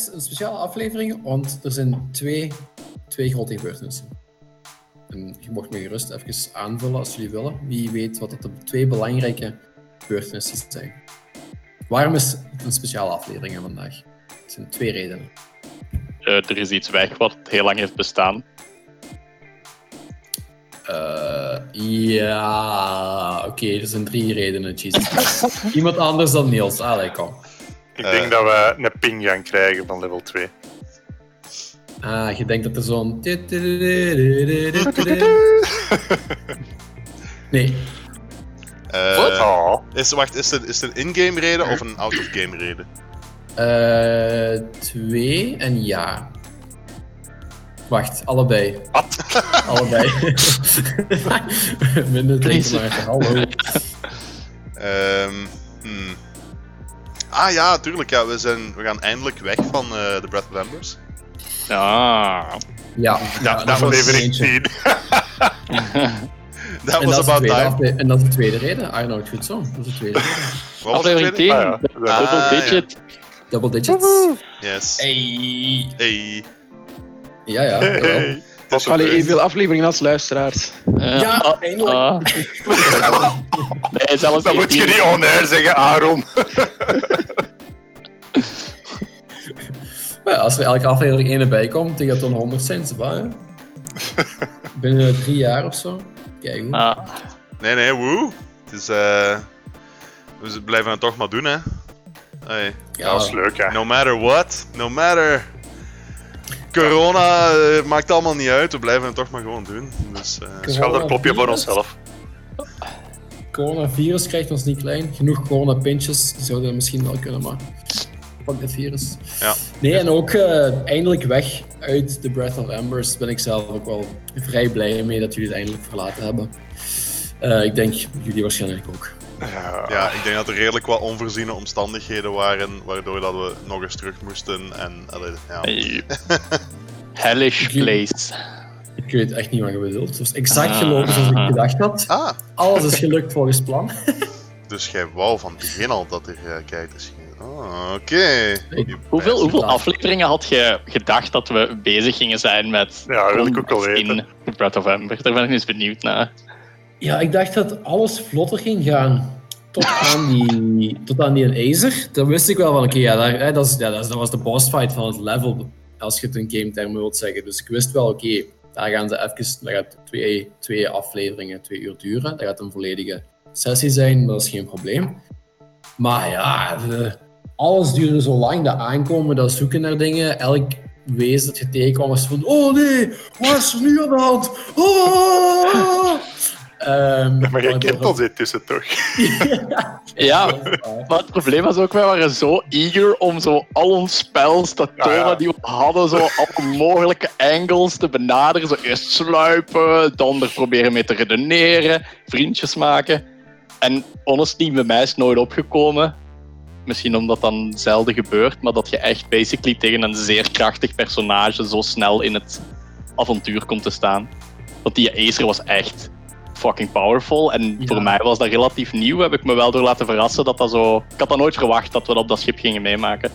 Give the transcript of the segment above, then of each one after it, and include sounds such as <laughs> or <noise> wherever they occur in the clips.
Is een speciale aflevering, want er zijn twee, twee grote gebeurtenissen. En je mocht me gerust even aanvullen als jullie willen. Wie weet wat dat de twee belangrijke gebeurtenissen zijn. Waarom is het een speciale aflevering vandaag? Er zijn twee redenen. Uh, er is iets weg wat heel lang heeft bestaan. Uh, ja, oké, er zijn drie redenen. Jesus. <laughs> Iemand anders dan Niels. Allee, kom. Ik denk uh, dat we een ping gaan krijgen van level 2. Ah, je denkt dat er zo'n. <laughs> Nee. Uh, Wat? Oh. Is, wacht, is het, is het een in-game reden of een out-of-game reden? Uh, twee en ja. Wacht, allebei. Wat? <laughs> Allebei. <laughs> Minder drinken maar. Hallo. Um, hmm. Ah ja, tuurlijk. Ja. We, zijn, we gaan eindelijk weg van uh, The Breath of Embers. Ah. Ja, Ja, dat aflevering <laughs> 10. Dat En was dat, is de about tweede time. en dat is de tweede reden. I know it goed zo. Dat is de tweede reden. <laughs> Wat was de Aflevering tweede? 10, Ah, ja. double Ah, ja. digit. Double digits. Yes. Hey. Hey. Ja, ja. <laughs> jawel. Tot Allee, de evenveel afleveringen als luisteraars. Ja, ah, eindelijk. ah. <laughs> nee, zelfs Dan moet je 14. niet on-air zeggen, Aaron. <laughs> Maar als er elke aflevering één erbij komt, die gaat dan 100 cent. Waar? Binnen drie jaar of zo. Kijk hoe. Ah, Nee, nee, woe. Het is, eh we blijven het toch maar doen, hè. Hey. Ja, dat is leuk, hè. No matter what, no matter. Corona eh, maakt allemaal niet uit, we blijven het toch maar gewoon doen. Dus, eh, Schouderklopje voor onszelf. Coronavirus krijgt ons niet klein. Genoeg coronapintjes zouden we misschien wel kunnen, maar... Fuck dit virus. Ja. Nee, en ook eh, eindelijk weg uit The Breath of Embers ben ik zelf ook wel vrij blij mee dat jullie het eindelijk verlaten hebben. Ik denk jullie waarschijnlijk ook. Ja. ja, ik denk dat er redelijk wat onvoorziene omstandigheden waren, waardoor dat we nog eens terug moesten. En, allee, ja. <laughs> Hellish place. Ik weet echt niet wat je bedoelt. Het was exact Ah. gelopen zoals ik gedacht had. Ah, Alles is gelukt volgens plan. <laughs> dus jij wou van het begin al dat er uh, kijkers gingen. Oh, oké. Ik- Hoeveel, hoeveel afleveringen had je gedacht dat we bezig gingen zijn met Ja, dat wil ik ook in weten. The Breath of Ember? Daar ben ik eens benieuwd naar. Ja, ik dacht dat alles vlotter ging gaan. Tot aan die, tot aan die. Dan wist ik wel van, oké, ja, dat, dat, was de boss fight van het level. Als je het in game termen wilt zeggen. Dus ik wist wel, oké, daar gaan ze even... Dat gaat twee, twee afleveringen, twee uur duren. Dat gaat een volledige sessie zijn, dat is geen probleem. Maar ja, alles duurde zo lang. Dat aankomen, dat zoeken naar dingen. Elk wees dat je tegenkwam was van... Oh nee, wat is er nu aan de hand? Oh! Ehm, Maar jij kent ons intussen toch? <laughs> Ja, maar het probleem was ook, wij waren zo eager om zo al ons Ja, tonen ja. die we hadden, zo alle mogelijke angles te benaderen. Zo eerst sluipen, dan er proberen mee te redeneren, vriendjes maken. En honestly, bij mij is het nooit opgekomen. Misschien omdat dat dan zelden gebeurt, maar dat je echt basically tegen een zeer krachtig personage zo snel in het avontuur komt te staan. Want die Acer was echt fucking powerful. En Ja. voor mij was dat relatief nieuw. Heb ik me wel door laten verrassen dat dat zo. Ik had dat nooit verwacht dat we dat op dat schip gingen meemaken.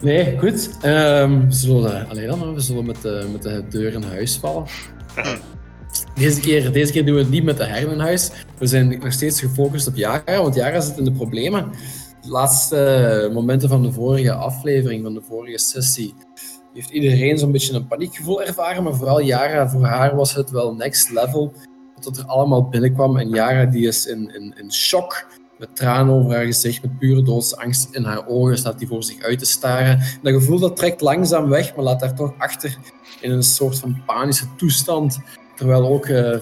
Nee, goed. Ehm, we zullen, allee dan, we zullen met de, met de deur in huis vallen. Deze keer, deze keer doen we het niet met de heren in huis. We zijn nog steeds gefocust op Yara, want Yara zit in de problemen. De laatste momenten van de vorige aflevering, van de vorige sessie, heeft iedereen zo'n beetje een paniekgevoel ervaren, maar vooral Yara, voor haar was het wel next level. Wat er allemaal binnenkwam en Yara die is in, in, shock, met tranen over haar gezicht, met pure doodsangst in haar ogen, staat die voor zich uit te staren. En dat gevoel dat trekt langzaam weg, maar laat haar toch achter in een soort van panische toestand. Terwijl ook eh,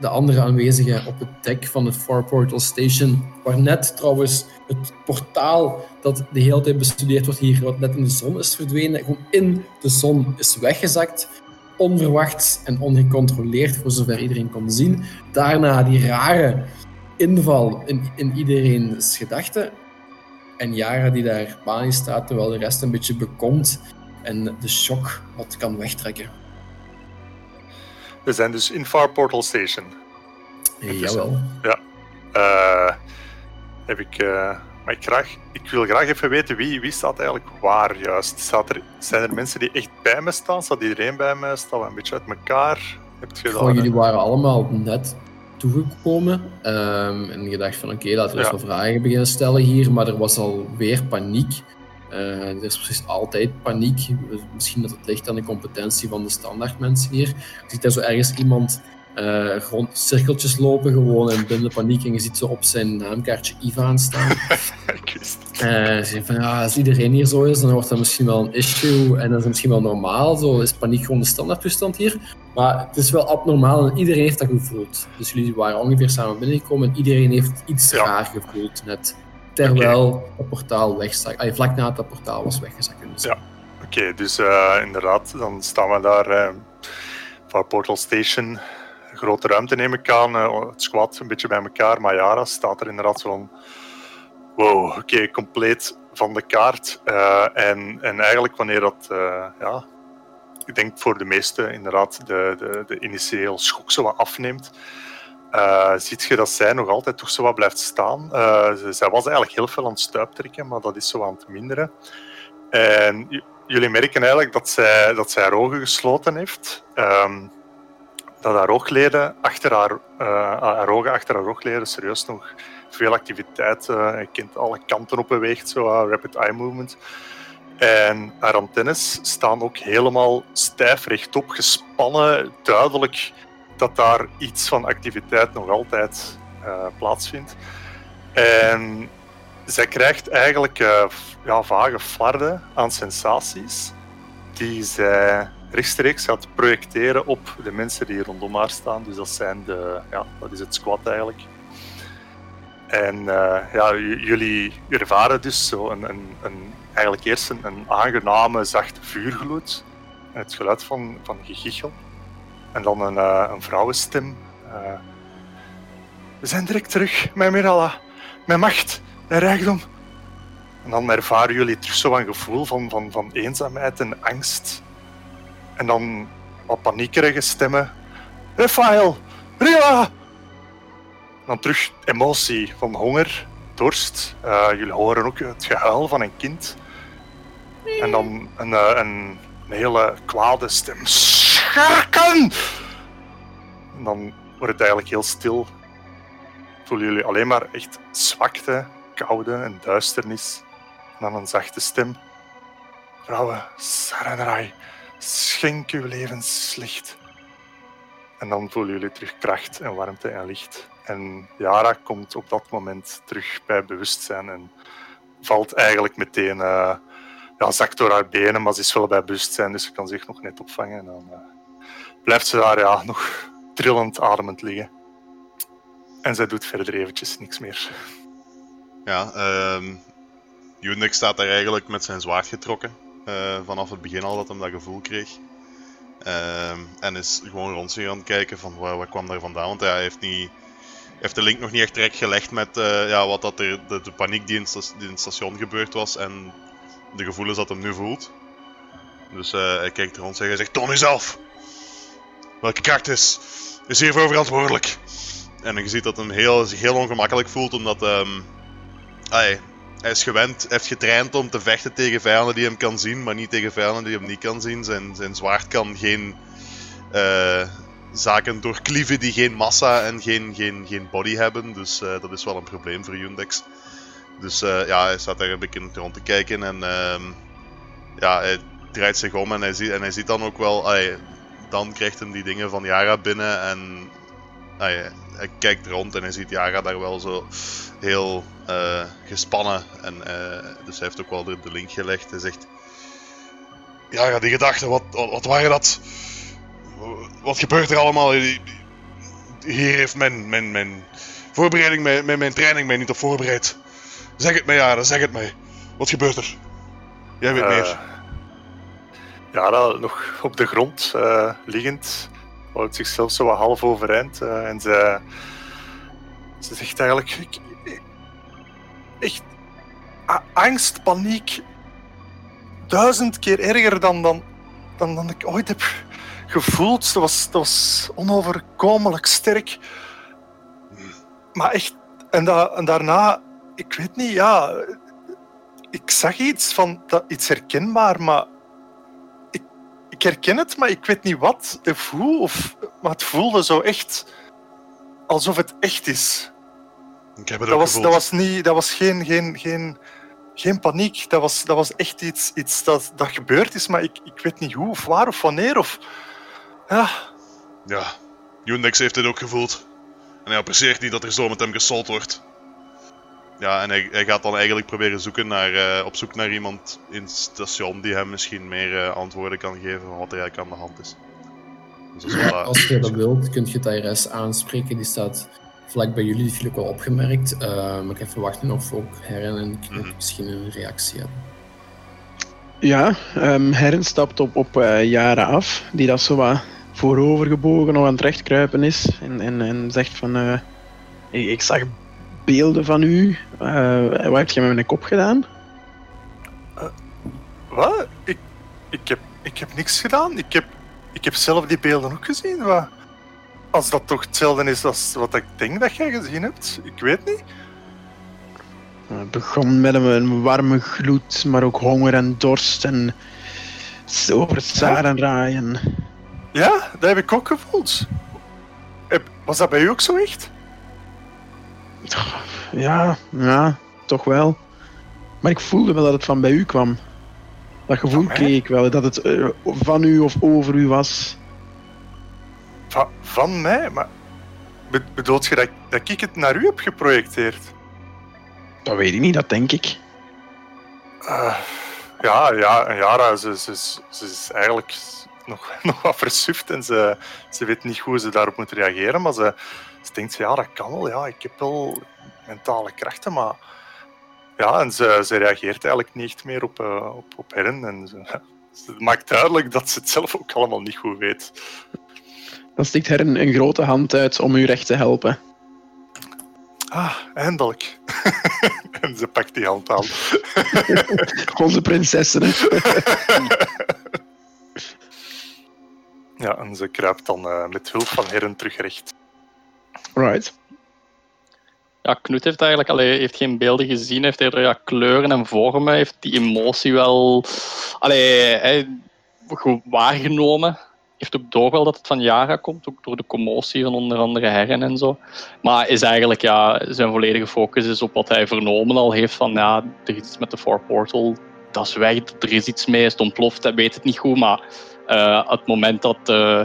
de andere aanwezigen op het dek van het Far Portal Station, waar net trouwens het portaal dat de hele tijd bestudeerd wordt hier, wat net in de zon is verdwenen, gewoon in de zon is weggezakt. Onverwachts en ongecontroleerd, voor zover iedereen kon zien. Daarna die rare inval in, in iedereen's gedachten. En Yara die daar panisch staat, terwijl de rest een beetje bekomt en de shock wat kan wegtrekken. We zijn dus in Far Portal Station. Jawel. Eh, heb ik eh, Maar ik, graag, ik wil graag even weten wie, wie staat eigenlijk waar juist. Staat er, zijn er mensen die echt bij me staan? Staat iedereen bij mij? Staan we een beetje uit elkaar? Heb je dat, Goh, jullie waren allemaal net toegekomen. ehm, en je dacht van oké, laten we eens Ja. wat vragen beginnen stellen hier. Maar er was alweer paniek. Eh, er is precies altijd paniek. Misschien dat het ligt aan de competentie van de standaard mensen hier. Je ziet daar zo ergens iemand eh, rond cirkeltjes lopen, gewoon in blinde paniek. En je ziet zo op zijn naamkaartje Ivan staan. <laughs> Eh, ze van ja, als iedereen hier zo is, dan wordt dat misschien wel een issue en dat is misschien wel normaal. Zo is paniek gewoon de standaardtoestand hier. Maar het is wel abnormaal en iedereen heeft dat gevoeld. Dus jullie waren ongeveer samen binnengekomen en iedereen heeft iets Ja. raar gevoeld. Net terwijl het portaal wegzak. Ah, vlak na het portaal was weggezakt. Dus Ja. Oké, dus eh, inderdaad, dan staan we daar eh voor Portal Station. Grote ruimte neem ik aan. eh, het squad een beetje bij elkaar. Maar Yara staat er inderdaad van... Wow, oké, compleet van de kaart. Eh, en, en eigenlijk wanneer dat... eh, ja, ik denk voor de meesten inderdaad de, de, de initieel schok zo wat afneemt. eh ziet je dat zij nog altijd toch zo wat blijft staan. Ze- zij was eigenlijk heel veel aan het stuiptrekken, maar dat is zo aan het minderen. En jullie merken eigenlijk dat zij, dat zij haar ogen gesloten heeft. Ehm, dat haar oogleden achter haar, haar ogen achter haar oogleden serieus nog veel activiteit. eh je kent alle kanten op beweegt, zo rapid eye movement. En haar antennes staan ook helemaal stijf rechtop, gespannen. Duidelijk dat daar iets van activiteit nog altijd eh, plaatsvindt. En zij krijgt eigenlijk ja, vage flarden aan sensaties die zij rechtstreeks gaat projecteren op de mensen die rondom haar staan. Dus dat zijn de, ja, dat is het squad eigenlijk. En eh, ja, jullie ervaren dus zo een, een, een, eigenlijk eerst een, aangename, zachte vuurgloed. Het geluid van, van gegichel. En dan een, eh, een vrouwenstem. eh, we zijn direct terug, mijn Miralla. Mijn macht en rijkdom. En dan ervaren jullie terug zo een gevoel van, van, van eenzaamheid en angst. En dan wat paniekerige stemmen. Rafael! Rila! En dan terug emotie van honger, dorst. Eh, jullie horen ook het gehuil van een kind. En dan een, eh, een, een hele kwade stem. Scherken! En dan wordt het eigenlijk heel stil. Voelen jullie alleen maar echt zwakte, koude en duisternis. En dan een zachte stem. Vrouwen, Saranrai, schenk uw levenslicht. En dan voelen jullie terug kracht en warmte en licht. En Yara komt op dat moment terug bij bewustzijn en valt eigenlijk meteen, eh, ja, zakt door haar benen, maar ze is wel bij bewustzijn, dus ze kan zich nog net opvangen. En dan eh, blijft ze daar ja, nog trillend ademend liggen. En zij doet verder eventjes niks meer. Ja, Unix staat daar eigenlijk met zijn zwaard getrokken. Eh, vanaf het begin al dat hij dat gevoel kreeg. Ehm, en is gewoon rond zich aan het kijken van waar, waar kwam daar vandaan. Want hij heeft, niet, heeft de link nog niet echt direct gelegd met eh, ja, wat dat er, de, de paniek die in, het station gebeurd was. En de gevoelens dat hij nu voelt. Dus eh, hij kijkt rond zich en zegt: Toon uzelf! Welke kracht is, is hiervoor verantwoordelijk? En je ziet dat hij heel, zich heel ongemakkelijk voelt omdat ai, hij is gewend, heeft getraind om te vechten tegen vijanden die hem kan zien, maar niet tegen vijanden die hem niet kan zien. Zijn, zijn zwaard kan geen eh, zaken doorklieven die geen massa en geen, geen, geen body hebben. Dus eh, dat is wel een probleem voor Yundex. Dus eh, ja, hij staat daar een beetje rond te kijken en ehm, ja, hij draait zich om en hij ziet, en hij ziet dan ook wel, ai, dan krijgt hij die dingen van Yara binnen en ai, hij kijkt rond en hij ziet Yara daar wel zo heel eh, gespannen. En, eh, dus hij heeft ook wel de, de link gelegd. Hij zegt: Ja, ja die gedachten, wat, wat, wat waren dat? Wat gebeurt er allemaal? Hier heeft mijn, mijn, mijn voorbereiding, mijn, mijn, mijn training mij niet op voorbereid. Zeg het mij, Yara, zeg het mij. Wat gebeurt er? Jij weet Eh, meer. Ja, dat nog op de grond liggend, houdt zichzelf zo wat half overeind. eh, en ze, ze zegt eigenlijk: ik, echt angst, paniek, duizend keer erger dan, dan, dan, dan ik ooit heb gevoeld. Dat was, dat was onoverkomelijk sterk. Maar echt, en, da, en daarna ik weet niet, ja. Ik zag iets van dat, iets herkenbaar, maar ik herken het, maar ik weet niet wat of hoe. Of, maar het voelde zo echt alsof het echt is. Ik heb het Dat ook was, dat was, niet, dat was geen, geen, geen, geen paniek. Dat was, dat was echt iets, iets dat, dat gebeurd is, maar ik, ik weet niet hoe of waar of wanneer. Of... Ja, Ja, Unix heeft dit ook gevoeld. En hij apprecieert niet dat er zo met hem gesold wordt. Ja, en hij, hij gaat dan eigenlijk proberen zoeken naar, eh, op zoek naar iemand in het station die hem misschien meer eh, antwoorden kan geven van wat er eigenlijk aan de hand is. Dus wel, eh, Als je dat wilt, kun je het IRS aanspreken. Die staat vlak bij jullie, ook wel opgemerkt. Eh, maar ik even wachten of ook Herren en Knut Mhm. misschien een reactie hebben. Ja, ehm Herren stapt op, op eh, jaren af, die dat zo wat voorovergebogen nog aan het rechtkruipen is. En, en, en zegt van, eh, ik, ik zag beelden van u. Eh, wat heb je met mijn kop gedaan? wat? Ik, ik, heb, ik heb niks gedaan. Ik heb, ik heb zelf die beelden ook gezien. Wat? Als dat toch hetzelfde is als wat ik denk dat jij gezien hebt. Ik weet niet. Het begon met een, een warme gloed, maar ook honger en dorst en over het zarenraaien. Ja, dat heb ik ook gevoeld. Was dat bij u ook zo echt? Ja, ja, toch wel. Maar ik voelde wel dat het van bij u kwam. Dat gevoel kreeg ik wel, dat het eh, van u of over u was. Va- van mij? Maar be- bedoelt je dat, dat ik het naar u heb geprojecteerd? Dat weet ik niet, dat denk ik. Eh, ja, ja, ze, ze, ze is eigenlijk nog, <laughs> nog wat versuft en ze, ze weet niet hoe ze daarop moet reageren. Maar ze, ze denkt, ja, dat kan wel. Ja, ik heb wel mentale krachten, maar... Ja, en ze, ze reageert eigenlijk niet echt meer op, eh, op, op Herren. En ze, <laughs> ze maakt duidelijk dat ze het zelf ook allemaal niet goed weet. Dan stikt Herren een grote hand uit om u recht te helpen. Ah, eindelijk. <laughs> en ze pakt die hand aan. <laughs> Onze prinsessen. Ja, en ze kruipt dan eh, met hulp van Herren terug recht. Right. Ja, Knut heeft eigenlijk allee, heeft geen beelden gezien, heeft eerder ja, kleuren en vormen, heeft die emotie wel allee, goed waargenomen. Heeft ook door wel dat het van Yara komt, ook door de commotie van onder andere Herren en zo. Maar is eigenlijk, ja, zijn volledige focus is op wat hij vernomen al heeft van, ja, er is iets met de Four Portal, dat is weg, er is iets mee, is het ontploft, hij weet het niet goed, maar eh, het moment dat eh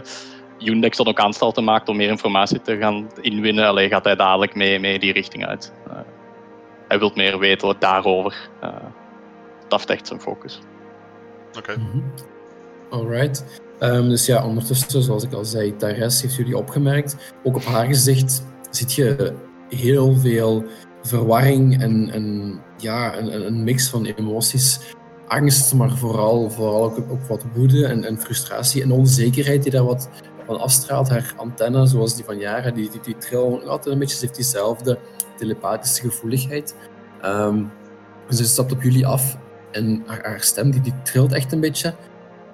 Undex dan ook aanstalten maakt om meer informatie te gaan inwinnen, allee, gaat hij dadelijk mee, mee die richting uit. Eh, hij wil meer weten wat daarover. eh dat heeft echt zijn focus. Oké. Mhm. Alright. Ehm, dus ja, ondertussen, zoals ik al zei, Therese heeft jullie opgemerkt. Ook op haar gezicht ziet je heel veel verwarring en, en ja, een, een- een mix van emoties. Angst, maar vooral, vooral ook, ook wat woede en, en frustratie en onzekerheid die daar wat van afstraalt. Haar antenne, zoals die van Jara, die, die, die altijd een beetje. Ze heeft diezelfde telepathische gevoeligheid. Ehm, ze stapt op jullie af en haar, stem die, die trilt echt een beetje.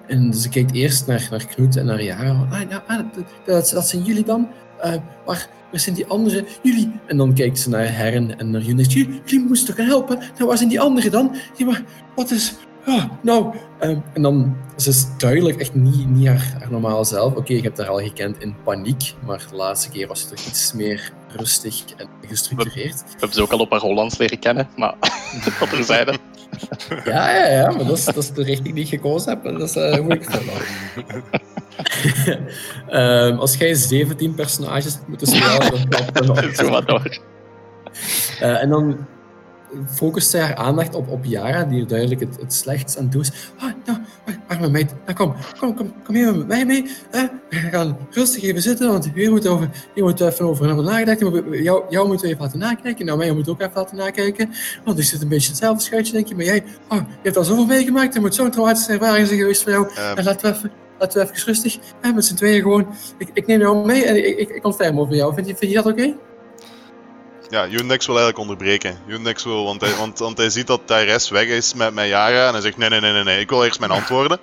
En ze kijkt eerst naar, naar Knut en naar Jara. Ah, ah, dat, dat, zijn jullie dan? Eh, waar, waar zijn die anderen? Jullie? En dan kijkt ze naar Herren en naar Younes. Jullie, jullie moesten toch gaan helpen? Nou, waar zijn die anderen dan? Ja, maar wat is... Ah, nou... ehm, en dan... Ze is duidelijk echt niet, niet haar, haar normale zelf. Oké, ik heb haar al gekend in paniek. Maar de laatste keer was ze toch iets meer rustig en gestructureerd. We hebben ze ook al op haar Hollands leren kennen, maar dat er zeiden. Ja, ja, ja, maar dat is, dat is de richting die ik gekozen heb. En dat is uh, hoe ik het um, Als jij 17 personages hebt moeten spelen, dan <laughs> Zo maar door. Uh, en dan focust zij haar aandacht op, op Yara, die er duidelijk het, het slechtst aan toe is. Ah, nou, arme meid, nou, kom, kom, kom, kom hier met mij mee. Eh, we gaan rustig even zitten, want hier moet, over, hier moet even over hebben nagedacht. Jou, jou moeten we even laten nakijken, nou, mij moet ook even laten nakijken. Want ik zit een beetje hetzelfde schuitje, denk je. Maar jij, oh, je hebt al zoveel meegemaakt, er moet zo'n traumatische ervaring zijn geweest voor jou. Um, en laten we even... Laten we even rustig, eh, met z'n tweeën gewoon. Ik, ik neem jou mee en ik, ik, ik ontferm over jou. Vind je, vind je dat oké? Okay? Ja, Undex wil eigenlijk onderbreken. Undex wil, want hij, want, want hij ziet dat Tyrese weg is met, met Yara en hij zegt nee, nee, nee, nee, nee, ik wil eerst mijn antwoorden.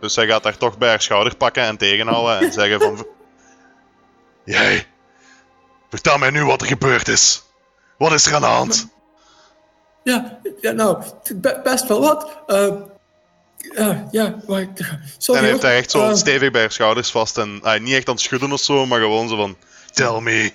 Dus hij gaat haar toch bij haar schouder pakken en tegenhouden en zeggen van... <laughs> Jij, vertel mij nu wat er gebeurd is. Wat is er aan de hand? ja, ja nou, be- best wel wat. Eh, ja, ja, maar, sorry en hij heeft daar echt zo Eh, stevig bij haar schouders vast. En ah, niet echt aan het schudden of zo, maar gewoon zo van... Tell me.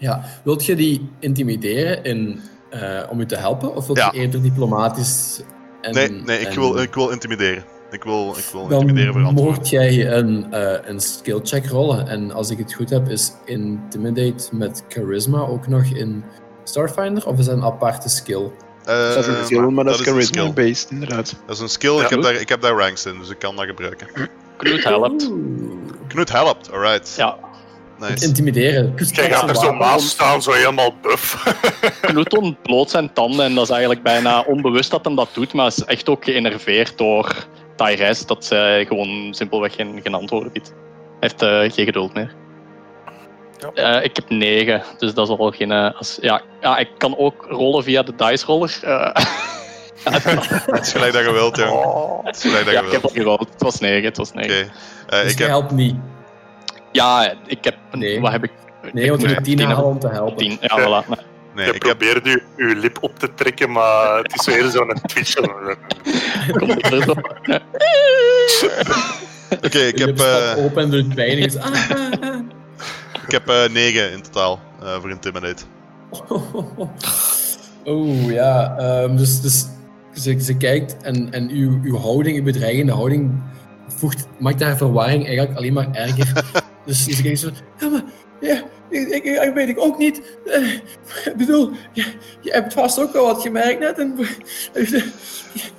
Ja, wilt je die intimideren in, eh, om u te helpen? Of wilt Ja. je eerder diplomatisch... En, Nee, nee ik, en- wil, ik wil intimideren. Ik wil, ik wil Dan intimideren verantwoorden. mocht jij een, eh een skill check rollen. En als ik het goed heb, is Intimidate met Charisma ook nog in Starfinder? Of is dat een aparte skill? Eh, dat is een skill, maar dat is charisma-based, inderdaad. Dat is een skill, ik, heb daar, ik heb daar ranks in, dus ik kan dat gebruiken. Knut helpt. Knut helpt, alright. Ja, Nice. Intimideren. Jij gaat er zo naast staan, zo helemaal buff. <laughs> Knut ontbloot zijn tanden en dat is eigenlijk bijna onbewust dat hem dat doet, maar is echt ook geënerveerd door Tyrese dat zij gewoon simpelweg geen, geen antwoorden biedt. Hij heeft eh, geen geduld meer. Ja. Eh, ik heb 9, dus dat is al geen. eh, als, ja, ja, ik kan ook rollen via de dice roller. eh. <laughs> Het is gelijk dat je wilt, jong. Oh. Het is gelijk dat ja, ik heb al gerold. Het was 9, het was 9. Oké. Eh, Dus ik heb... helpt niet. Ja, ik heb. Nee. Wat heb ik? Nee, ik want je moet moet 10 hebben. halen om te helpen. 10, ja, voilà. Nee. Nee, je heb... je lip op te trekken, maar het is weer zo'n twitch. <laughs> <laughs> Oké, ik heb, eh, staat open en doet pijn. zegt, ah, ah, ah. <laughs> ik heb eh, 9 in totaal eh, voor Intimidate. Oeh, ja. ehm, dus dus ze, ze kijkt en, en uw, uw houding, uw bedreigende houding, voegt, maakt haar verwarring eigenlijk alleen maar erger. Dus ze kijkt zo, ja, maar, ja, ik, ik, ik weet ik ook niet. Eh, ik bedoel, je, je hebt vast ook wel wat gemerkt net. En, ik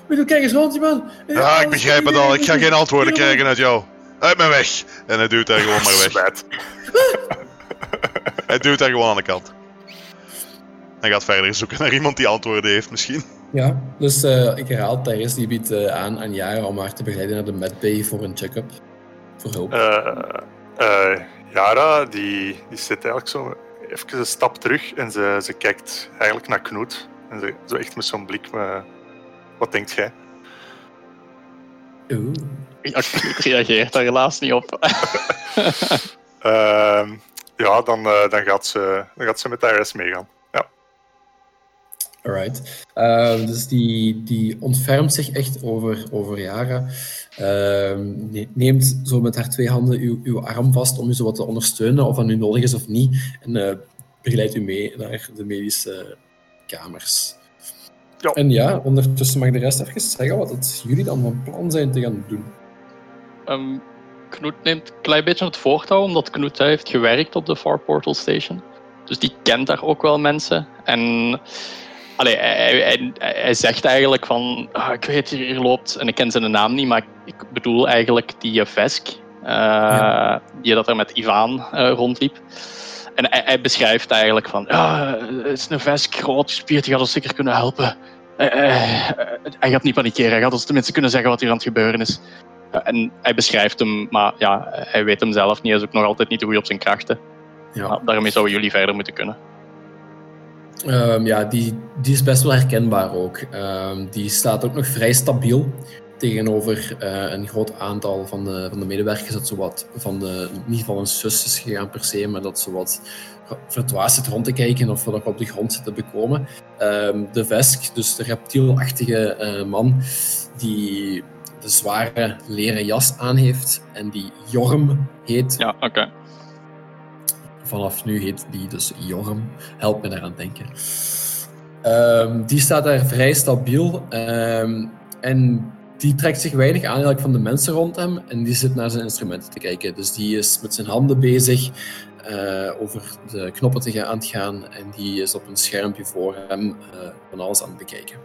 bedoel, kijk eens rond, je man. Eh, Ja, ik begrijp het iedereen al. Ik ga geen antwoorden iedereen- krijgen uit jou. Uit mijn weg. En hij duwt haar gewoon maar weg. Hij duwt haar gewoon aan de kant. Hij gaat verder zoeken naar iemand die antwoorden heeft, misschien. Ja, dus eh, ik herhaal, Thijs die biedt eh, aan aan Jara om haar te begeleiden naar de medbay voor een check-up. Voor hulp. Eh, eh, Yara, die, die zit eigenlijk zo even een stap terug en ze, ze kijkt eigenlijk naar Knoet. En ze, zo echt met zo'n blik, maar, wat denkt jij? Oeh. Ja, Knut reageert daar helaas niet op. <laughs> Ehm, ja, dan, eh, dan, gaat ze, dan gaat ze met Iris meegaan. Alright. Ehm, dus die, die ontfermt zich echt over, over Yara. Ehm, ne- neemt zo met haar twee handen uw, uw arm vast om u zo wat te ondersteunen, of dat nu nodig is of niet. En eh, begeleidt u mee naar de medische kamers. Ja. En ja, ondertussen mag de rest even zeggen wat het jullie dan van plan zijn te gaan doen. Ehm Knut neemt een klein beetje het voortouw, omdat Knut hij heeft gewerkt op de Far Portal Station. Dus die kent daar ook wel mensen. En allee, hij, hij, hij zegt eigenlijk van, ah, ik weet hier, hier loopt, en ik ken zijn naam niet, maar ik bedoel eigenlijk die eh, Vesk, eh, Ja. die dat er met Ivan eh, rondliep. En hij, hij beschrijft eigenlijk van, ja, het is een Vesk, groot gespierd, die gaat ons zeker kunnen helpen. Eh, eh, hij gaat niet panikeren, hij gaat ons tenminste kunnen zeggen wat hier aan het gebeuren is. En hij beschrijft hem, maar ja, hij weet hem zelf niet. Hij is ook nog altijd niet goed op zijn krachten. Ja. Maar daarmee zouden jullie verder moeten kunnen. Ehm, ja, die, die is best wel herkenbaar ook. Ehm, die staat ook nog vrij stabiel tegenover eh, een groot aantal van de, van de medewerkers dat zowat van de, niet van een is gegaan per se, maar dat ze wat verdwaasd zit rond te kijken of wat op de grond zit te bekomen. Ehm, de Vesk, dus de reptielachtige eh, man, die de zware leren jas aan heeft en die Jorm heet. Ja, oké. Vanaf nu heet die dus Jorm. Help me daaraan denken. Ehm, die staat daar vrij stabiel. ehm, en die trekt zich weinig aan eigenlijk van de mensen rond hem. En die zit naar zijn instrumenten te kijken. Dus die is met zijn handen bezig eh, over de knoppen te gaan, aan het gaan. En die is op een schermpje voor hem eh, van alles aan het bekijken.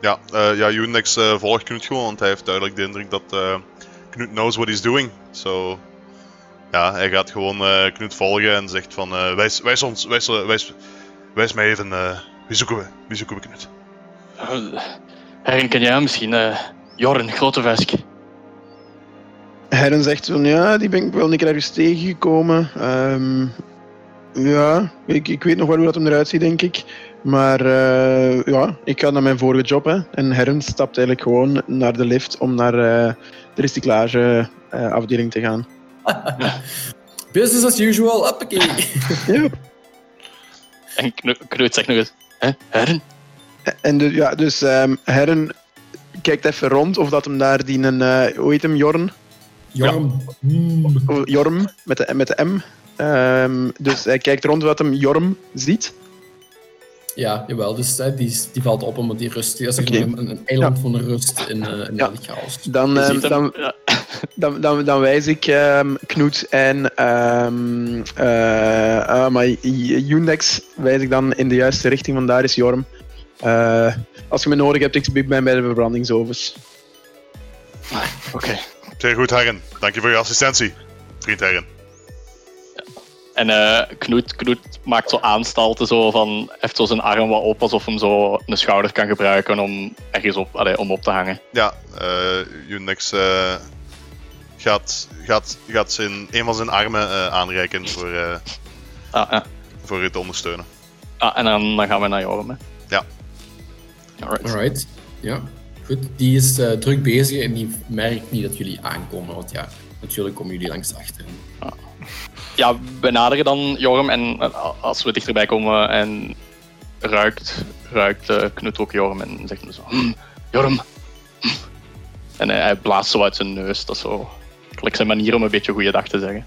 Ja, eh ja Unix volgt Knut gewoon, want hij heeft duidelijk de indruk dat Knut knows what he's doing. So, ja, hij gaat gewoon eh Knut volgen en zegt van, eh, wijs, wijs ons, wijs, eh, wijs, wijs mij even, eh, wie zoeken we? Wie zoeken we Knut? Uh, herinner jij hem misschien? eh Jorn, grote Vesk. Herren zegt van ja, die ben ik wel een keer ergens tegengekomen. Ehm, ja, ik, ik weet nog wel hoe dat hem eruit ziet, denk ik. Maar eh, ja, ik ga naar mijn vorige job. Hè. En Herren stapt eigenlijk gewoon naar de lift om naar eh, de recyclageafdeling te gaan. <laughs> Business as usual, uppakee. <laughs> Ja, En Knut zegt nog eens: Hè, Herren? En de, ja, dus ehm Herren kijkt even rond of dat hem daar die een, eh hoe heet hem, Jorn? Jorm. Mm. Jorm, met de, met de M. Ehm, dus hij kijkt rond wat hem Jorm ziet. Ja, jawel. Dus hè, die, die valt op omdat die rust. Dat is Oké. een, een eiland van rust in, eh in Ja. de chaos. Dan, ehm, dan, ja. <laughs> dan, dan, dan wijs ik ehm, Knoet en ehm eh, ah, maar Undex wijs ik dan in de juiste richting, want daar is Jorm. Eh, als je me nodig hebt, ik ben bij de verbrandingsovens. Oké. Zeer goed, Herren. Dank je voor je assistentie, vriend Herren. En eh Knoet, Knoet maakt zo aanstalten zo van, heeft zo zijn arm wat op, alsof hem zo een schouder kan gebruiken om ergens op, allee, om op te hangen. Ja, eh Unix eh, gaat, gaat, gaat zijn, een van zijn armen eh, aanreiken voor, eh, Ah, ja. voor u te ondersteunen. ah en dan, dan gaan we naar Joram. hè. Ja. Alright. Alright. Ja, goed. Die is eh, druk bezig en die merkt niet dat jullie aankomen. Want ja, natuurlijk komen jullie langs achter. Ja, we naderen dan Jorm en eh, als we dichterbij komen en ruikt, ruikt eh, Knut ook Jorm en zegt hem zo, "Hm, Jorm. hm." En hij, blaast zo uit zijn neus, dat is zo zijn manier om een beetje goeiedag te zeggen.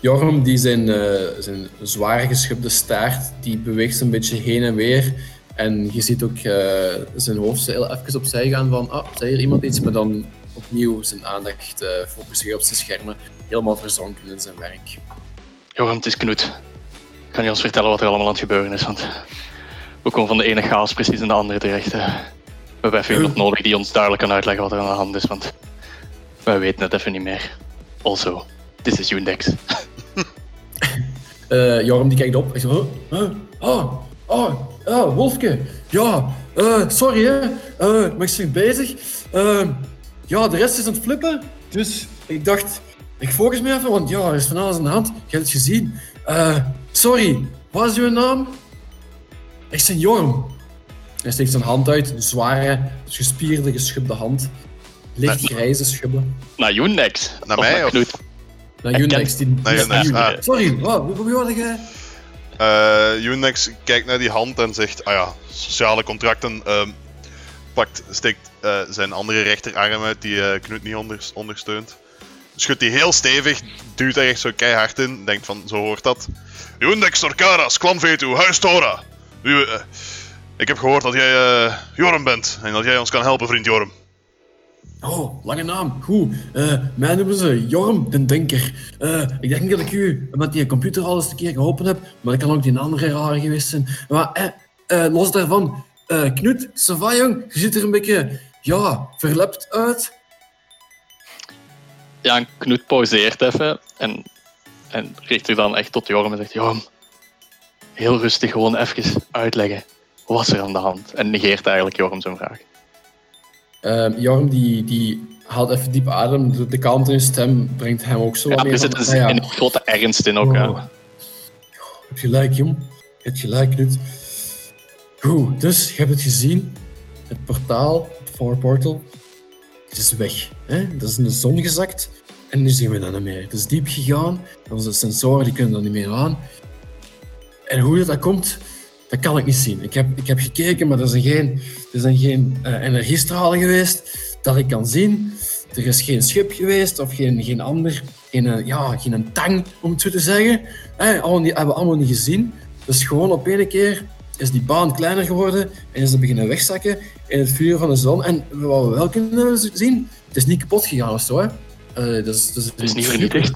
Jorm, die zijn, eh, zijn zwaar geschubde staart, die beweegt een beetje heen en weer. En je ziet ook zijn hoofd even opzij gaan van, ah, zei hier iemand iets? Maar dan opnieuw zijn aandacht focussen op zijn schermen. Helemaal verzonken in zijn werk. Jorm, het is Knut. Kan je ons vertellen wat er allemaal aan het gebeuren is? Want we komen van de ene chaos precies in de andere terecht. eh. We hebben even iemand nodig die ons duidelijk kan uitleggen wat er aan de hand is, want wij weten het even niet meer. Also, this is Undex. <laughs> Eh, Jorm die kijkt op en zo, huh? Huh? Oh, oh, oh, Wolfke. Ja, eh, sorry hè, Eh, maar ik ben bezig. Ja, de rest is aan het flippen. Dus ik dacht, ik focus me even, want ja, er is van alles aan de hand. Je hebt het gezien. Eh, sorry, wat is uw naam? Ik ben Jorm. Hij steekt zijn hand uit, een zware, gespierde, geschubde hand. Licht grijze schubben. Naar Undex. Naar mij, of-. Naar. Die, Naar ah. Sorry, wat, wie hoorde jij? Eh Unix kijkt naar die hand en zegt, ah ja, sociale contracten. ehm, pakt, steekt eh, zijn andere rechterarm uit die eh Knut niet onder- ondersteunt. Schudt die heel stevig, duwt er echt zo keihard in. Denkt van, zo hoort dat. Unix Torcaras, Vetu, Huis Tora. U, eh, ik heb gehoord dat jij eh Jorm bent en dat jij ons kan helpen, vriend Jorm. Oh, lange naam. Goed. Eh mij noemen ze Jorm den Denker. Ik denk dat ik u met die computer al eens een keer geholpen heb, maar dat kan ook die andere rare geweest zijn. Maar los daarvan, Knut, Sava jong, je ziet er een beetje, ja, verlept uit. Ja, en Knut pauzeert even en, en richt zich dan echt tot Jorm en zegt: Jorm, heel rustig gewoon even uitleggen. Wat was er aan de hand? En negeert eigenlijk Jorm zijn vraag. Eh, Jorm die, die haalt even diep adem. De, de kalmte in zijn stem brengt hem ook zo Ja, er zit een, ja, grote ernst in ook. ja. Oh. Je hebt gelijk, jong. Je hebt gelijk, Knut. Goed, dus je hebt het gezien. Het portaal, het Far Portal, het is weg. Hè? Dat is in de zon gezakt. En nu zien we dat niet meer. Het is diep gegaan. Onze sensoren die kunnen dat niet meer aan. En hoe dat, komt, dat kan ik niet zien. Ik heb, ik heb gekeken, maar er zijn geen, er zijn geen eh, energiestralen geweest dat ik kan zien. Er is geen schip geweest of geen, geen ander, geen, eh, ja, geen tang, om het zo te zeggen. Allemaal niet, hebben we allemaal niet gezien. Dus gewoon op één keer is die baan kleiner geworden en is het beginnen wegzakken in het vuur van de zon. En wat we wel kunnen zien, het is niet kapot gegaan of zo. Hè. Eh, dat is, dat is, Het is niet vernietigd.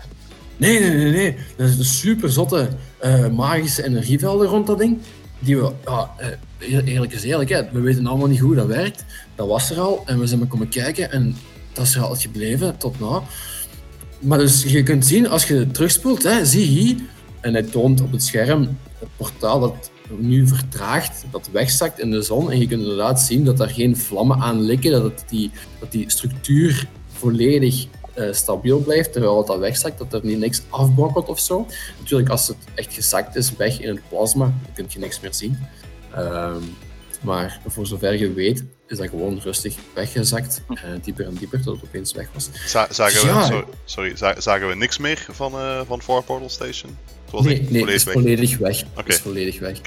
Nee, nee, nee, nee. Dat is een super zotte eh, magische energievelden rond dat ding. Die we, ja, eh, eer- eerlijk is eerlijk, hè, we weten allemaal niet hoe dat werkt. Dat was er al en we zijn maar komen kijken en dat is er altijd gebleven tot na. Maar dus je kunt zien, als je terugspoelt, hè, zie hier, en hij toont op het scherm het portaal dat nu vertraagt, dat wegzakt in de zon. En je kunt inderdaad zien dat daar geen vlammen aan likken, dat, het die, dat die structuur volledig eh, stabiel blijft terwijl het dat wegzakt, dat er niet niks afbrokkelt of zo. Natuurlijk, als het echt gezakt is, weg in het plasma, dan kun je niks meer zien. Ehm, maar voor zover je weet, is dat gewoon rustig weggezakt, eh, dieper en dieper, tot het opeens weg was. Za- zagen, we, Ja. sorry, sorry, za- zagen we niks meer van, eh van Four Portal Station? Was nee, echt nee, het is volledig weg. volledig is volledig weg.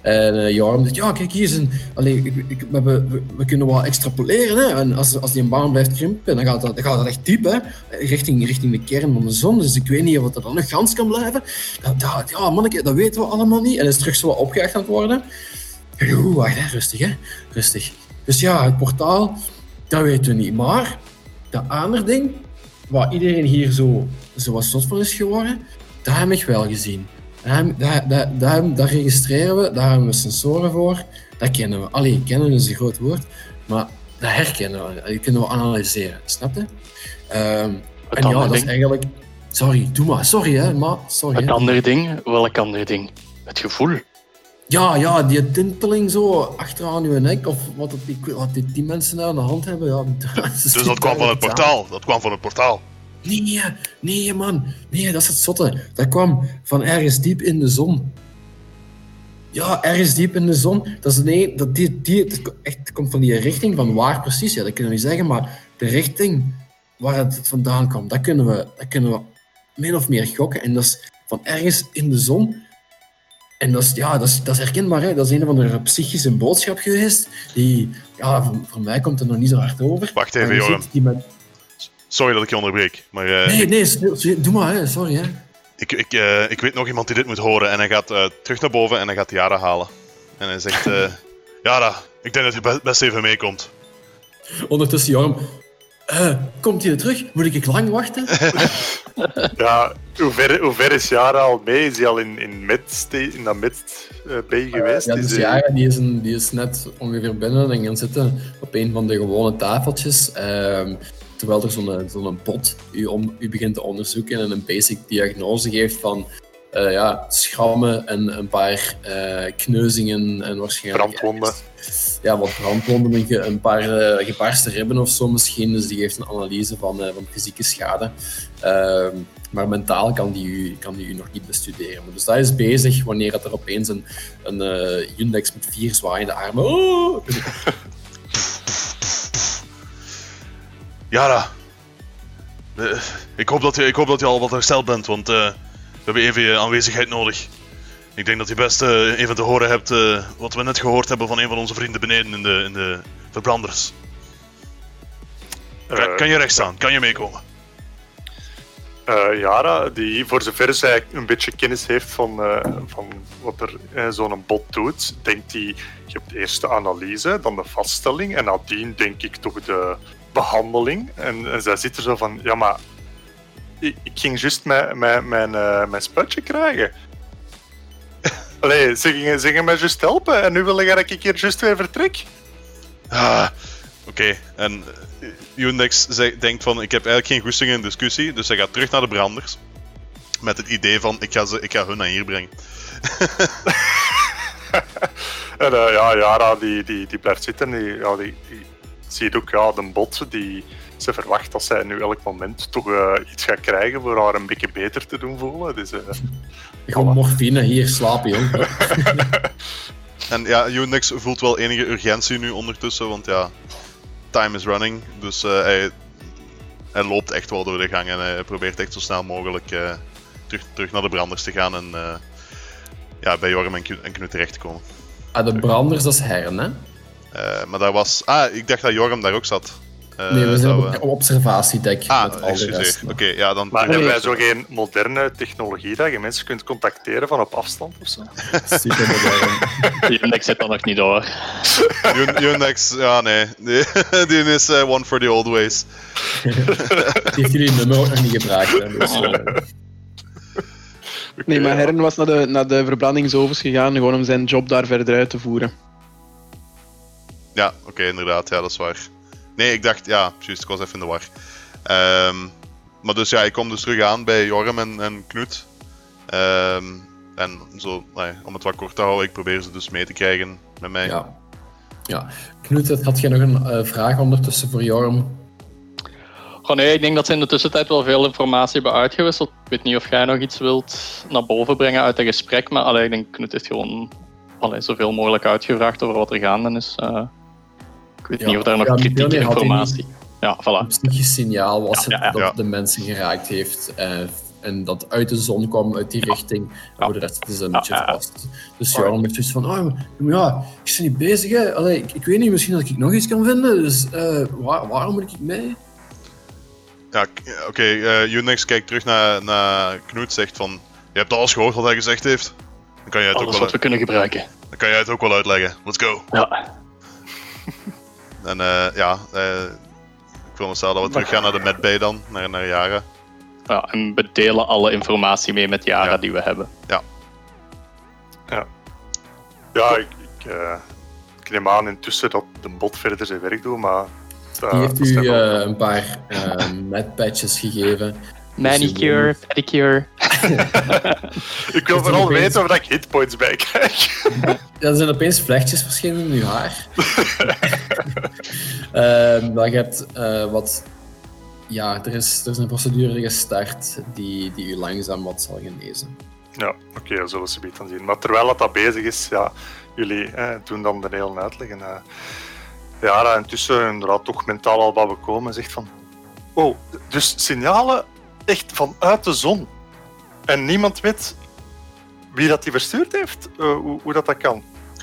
En uh, zegt, ja, kijk, hier is een... Allee, ik, ik, we, hebben- we, we kunnen wel extrapoleren, hè. En als, als die een baan blijft krimpen, dan gaat dat, dan gaat dat echt diep, hè. Richting, richting de kern van de zon. Dus ik weet niet of dat dan nog gans kan blijven. Dat, dat, ja, manneke, dat weten we allemaal niet. En is terug zo wat opgejaagd aan het worden. Oeh, wacht, hè. Rustig, hè. Rustig. Dus ja, het portaal, dat weten we niet. Maar, dat andere ding, waar iedereen hier zo, zo wat zot van is geworden, dat heb ik wel gezien. Daar, daar, daar, daar, daar registreren we, daar hebben we sensoren voor. Dat kennen we. Allee, kennen is een groot woord, maar dat herkennen we. Dat kunnen we analyseren, snap je? Ehm, Het en ja, dat is eigenlijk... Sorry, doe maar. Sorry, hè, maar sorry. Het hè. andere ding, welk andere ding? Het gevoel. Ja, ja, die tinteling zo achteraan uw nek, of wat, dat die, wat die, die mensen nou aan de hand hebben. Ja, dat <laughs> Dus dat kwam van het portaal. Dat kwam van het portaal. Nee, nee man. Nee, dat is het zotte. Dat kwam van ergens diep in de zon. Ja, ergens diep in de zon. Dat is nee, dat die, die, het echt, het komt van die richting, van waar precies, ja, dat kunnen we niet zeggen, maar de richting waar het vandaan kwam, dat kunnen we, dat kunnen we min of meer gokken. En dat is van ergens in de zon. En dat is, ja, dat is, dat is herkenbaar, hè? dat is een of andere psychische boodschap geweest. Die, ja, voor, voor mij komt het nog niet zo hard over. Wacht even, Joram. met- Sorry dat ik je onderbreek. Maar eh, Nee, nee, doe maar, hè. sorry. Hè. ik, ik, eh, ik weet nog iemand die dit moet horen. En hij gaat eh, terug naar boven en hij gaat Yara halen. En hij zegt... eh <laughs> Yara, ik denk dat je be- best even meekomt. Ondertussen, Jorm. komt hij er terug? Moet ik lang wachten? <laughs> Ja, hoe ver, hoe ver is Jara al mee? Is hij al in, in, mid, in dat mid eh, bay geweest? ja, Is dus hij- ja, die is, een, die is net ongeveer binnen en gaan zitten op een van de gewone tafeltjes. Terwijl er zo'n zo'n bot u, om, u begint te onderzoeken en een basic diagnose geeft van eh, ja, schrammen en een paar eh, kneuzingen en waarschijnlijk... Brandwonden. Ja, wat brandwonden, een, paar eh, gebarsten ribben of zo misschien. Dus die geeft een analyse van, eh, van fysieke schade. Ehm, maar mentaal kan die, u, kan die u nog niet bestuderen. Dus dat is bezig wanneer dat er opeens een, een eh, Yundex met vier zwaaiende armen... Oh, <laughs> Yara. eh, ik, hoop dat je, ik hoop dat je al wat hersteld bent, want eh, we hebben even je aanwezigheid nodig. Ik denk dat je best eh, even te horen hebt wat we net gehoord hebben van een van onze vrienden beneden in de, in de verbranders. Kan, kan je recht staan? Kan je meekomen? Jara, die voor zover zij een beetje kennis heeft van, van wat er zo'n bot doet, denkt hij, je hebt eerst de analyse, dan de vaststelling en nadien denk ik toch de behandeling. En, en zij zit er zo van, ja maar, ik, ik ging juist mijn, mijn, mijn, eh, mijn sputje krijgen. <laughs> Allee, ze gingen, ze gingen mij juist helpen en nu wil ik dat ik hier juist weer vertrek. Ah, Oké, en uh, Undex zei- denkt van, ik heb eigenlijk geen goesting in discussie, dus hij gaat terug naar de branders. Met het idee van, ik ga, ze, ik ga hun naar hier brengen. <laughs> En eh, ja, Jara die, die, die blijft zitten. Die, ja, die, die ziet ook ja, de bot. Die, ze verwacht dat zij nu elk moment toch eh, iets gaat krijgen voor haar een beetje beter te doen voelen. Dus, eh, Gewoon morfine, hier slapen, jong. <laughs> <laughs> En ja, Unix voelt wel enige urgentie nu ondertussen, want ja, time is running. Dus eh, hij, hij loopt echt wel door de gang en hij probeert echt zo snel mogelijk eh, terug, terug naar de branders te gaan en eh, ja, bij Jorm en, Knu- en Knut terecht te komen. Ah, de branders, dat is Herren, hè? Eh, maar daar was... Ah, ik dacht dat Jorm daar ook zat. Eh, Nee, we zijn dat op, we- observatiedek Ah, met al de excuseer. Oké, ja, dan... maar hebben wij zo geen moderne technologie dat je mensen kunt contacteren van op afstand of zo? <laughs> Super modern. Index zit er nog niet door. Un- Unix, ja, nee. <laughs> Die, is eh, one for the old ways. <laughs> Die heeft jullie nummer ook nog niet gebruikt. Hè, dus, eh, Nee, maar Herren was naar de, naar de verbrandingsovens gegaan gewoon om zijn job daar verder uit te voeren. Ja, oké, inderdaad, ja, dat is waar. Nee, ik dacht, ja, juist, ik was even in de war. Ehm, maar dus ja, ik kom dus terug aan bij Jorm en, en Knut. Ehm, en zo, nee, om het wat kort te houden, ik probeer ze dus mee te krijgen met mij. ja. ja. Knut, had je nog een eh, vraag ondertussen voor Jorm? Goh, nee, ik denk dat ze in de tussentijd wel veel informatie hebben uitgewisseld. Ik weet niet of jij nog iets wilt naar boven brengen uit het gesprek, maar allee, ik denk Knut heeft gewoon allee, zoveel mogelijk uitgevraagd over wat er gaande is. Eh, ik weet Ja, niet of er nog ja, kritieke informatie... Ja, Een voilà. psychisch signaal was Ja, het ja, ja. dat Ja. de mensen geraakt heeft. eh, En dat uit de zon kwam, uit die richting. En voor de rest is een beetje Ja, ja. vast. Dus ja, met zoiets van, oh, maar ja, ik ben niet bezig, hè. Allee, ik, ik weet niet, misschien dat ik nog iets kan vinden. Dus eh, waar, waarom moet ik mee? Ja, ja, oké. eh, Unix kijkt terug naar, naar Knoet, zegt van... Je hebt alles gehoord wat hij gezegd heeft? Dan kan jij het, ook Alles wel, wat we kunnen gebruiken. dan kan jij het ook wel uitleggen. Let's go. Ja. <laughs> En eh, ja, eh, ik wil stellen dat we terug gaan naar de medbay dan, naar, naar Yara. ja. En we delen alle informatie mee met Yara Ja. die we hebben. Ja, ik, ik, eh, ik neem aan intussen dat de bot verder zijn werk doet, maar... Die heeft u een paar <laughs> uh, medpatches gegeven. Manicure, pedicure. <laughs> <laughs> ik wil vooral opeens- weten of ik hitpoints bij krijg. <laughs> Er zijn opeens vlechtjes verschenen in uw haar. Ehm maar je hebt eh, wat... Ja, er is, er is een procedure gestart die, die u langzaam wat zal genezen. Ja, oké, dat zullen we zometeen dan zien. Maar terwijl dat, dat bezig is, ja, jullie eh, doen dan de hele uitleg. En, eh, ja, intussen inderdaad toch mentaal al wat bekomen en zegt van... Oh, dus signalen echt vanuit de zon. En niemand weet wie dat die verstuurd heeft, eh, hoe, hoe dat, dat kan.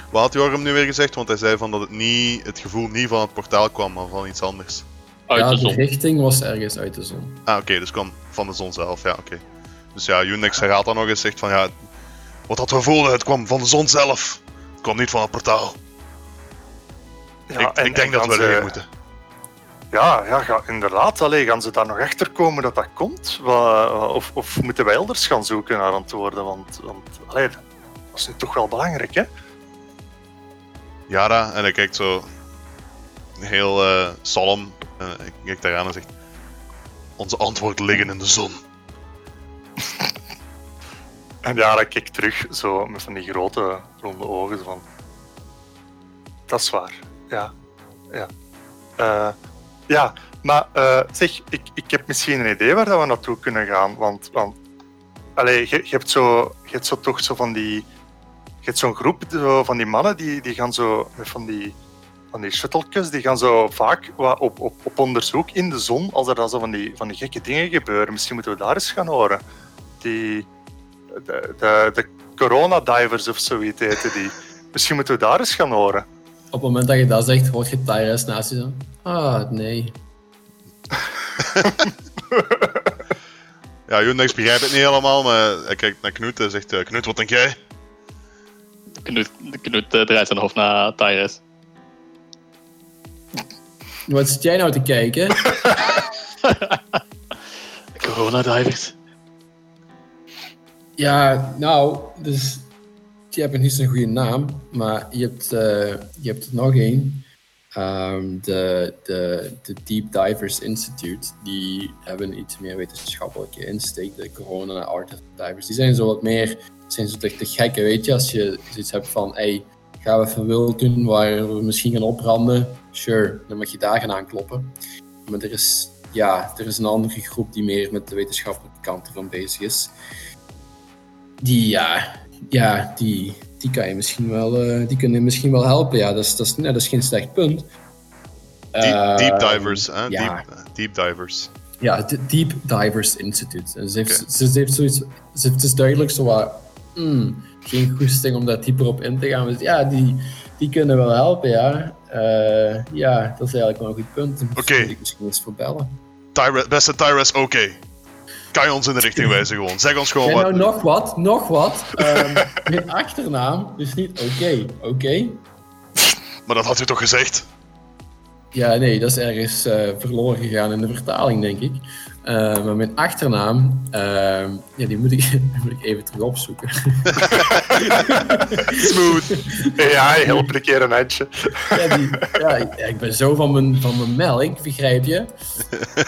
Wat had Jorm nu weer gezegd? Want hij zei van dat het, niet, het gevoel niet van het portaal kwam, maar van iets anders. Uit ja, de de zon. richting was ergens uit de zon. Ah, oké, dus kwam van de zon zelf, ja, oké. Dus ja, Unix herhaalt dan nog eens, zegt van ja... Wat dat we voelden, het kwam van de zon zelf. Het kwam niet van het portaal. Ja, ik, en- ik denk en dat we erin moeten. Ja, ja, inderdaad. Allee, gaan ze daar nog achter komen dat dat komt? Of, of moeten wij elders gaan zoeken naar antwoorden? Want, want allee, dat is nu toch wel belangrijk, hè? Yara, en hij kijkt zo heel eh solemn. eh, ik kijk daar aan en zegt: Onze antwoorden liggen in de zon. <laughs> En ja, dan kijk ik terug, zo met van die grote ronde ogen. Van... Dat is waar, ja. Ja, Eh, ja maar eh, zeg, ik, ik heb misschien een idee waar dat we naartoe kunnen gaan. Want, want allee, je, je, hebt zo, je hebt zo toch zo van die. Je hebt zo'n groep zo van die mannen die, die gaan zo van die, van die die gaan zo vaak op, op, op onderzoek in de zon als er dan zo van die, van die gekke dingen gebeuren. Misschien moeten we daar eens gaan horen. Die, de, de, de Corona Divers of zoiets heten die. Misschien moeten we daar eens gaan horen. Op het moment dat je dat zegt, hoort je Tyrus naast je zo. Ah, nee. <laughs> Ja, Unix begrijpt het niet helemaal, maar hij kijkt naar Knut en zegt: eh, Knut, wat denk jij? Knut, Knut eh, draait zijn hoofd naar Tyrus. Wat zit jij nou te kijken? <laughs> Corona divers. Ja, nou, dus je hebt niet zo'n goede naam, maar je hebt, eh, je hebt er nog één. Ehm, de, de, de Deep Divers Institute, die hebben iets meer wetenschappelijke insteek. De Corona Art Divers, die zijn zo wat meer, zijn zo de gekke, weet je, als je zoiets hebt van, hey, gaan we even wild doen waar we misschien gaan opbranden? Sure, dan mag je daar gaan aankloppen. Maar er is, ja, er is een andere groep die meer met de wetenschappelijke kant ervan bezig is. Die, ja, ja die, die kan je misschien wel, eh, die kunnen je misschien wel helpen. Ja, dat is, dat is, nee, dat is geen slecht punt. Deep, deep Ehm, divers, hè? ja. Deep, eh, deep divers. Ja, het Deep Divers Institute. En ze, heeft, ze, ze heeft zoiets, ze, het is duidelijk zo wat, hmm, geen goesting om daar dieper op in te gaan. Dus ja, die, die kunnen wel helpen, ja. Eh, ja, dat is eigenlijk wel een goed punt. Oké. ik misschien eens voor bellen. Tyrus, beste Tyrus, oké. Kan je ons in de richting wijzen gewoon? Zeg ons gewoon En wat. nou nog wat, nog wat. Ehm <laughs> mijn achternaam is niet oké, oké? Maar dat had u toch gezegd? Ja, nee, dat is ergens eh, verloren gegaan in de vertaling, denk ik. Eh, maar mijn achternaam, ehm, ja, die moet, ik, <laughs> die moet ik even terug opzoeken. <laughs> Smooth. Ja, help een keer een handje. ja, die, ja, ik- ben zo van mijn, van mijn melk, begrijp je? <laughs>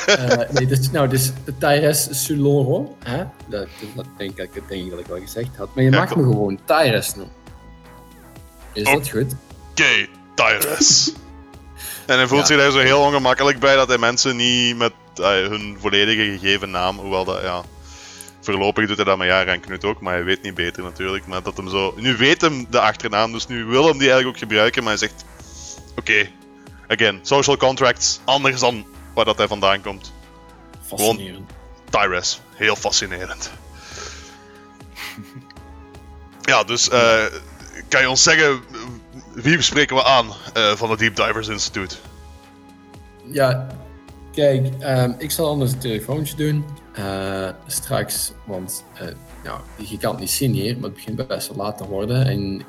Eh, nee, dus, nou, dus Tyrus Suloro, hè? Dat, dat denk ik, dat denk ik dat ik wel gezegd had. Maar je mag me gewoon Tyrus noemen. Is Oh. dat goed? Oké, Tyrus. En hij voelt Ja. zich daar zo heel ongemakkelijk bij dat hij mensen niet met eh, hun volledige gegeven naam, hoewel dat, ja... Voorlopig doet hij dat met Jaren en Knut ook, maar hij weet niet beter natuurlijk. Maar dat hem zo... Nu weet hem de achternaam, dus nu wil hem die eigenlijk ook gebruiken, maar hij zegt... Oké, again, social contracts, anders dan waar dat hij vandaan komt. Fascinerend. Tyrus. Heel fascinerend. Ja, dus eh, kan je ons zeggen, wie spreken we aan eh, van het Deep Divers Institute? Ja, kijk, ehm, ik zal anders een telefoontje doen. eh, straks, want eh, je kan het niet zien hier, maar het begint best wel laat te worden. En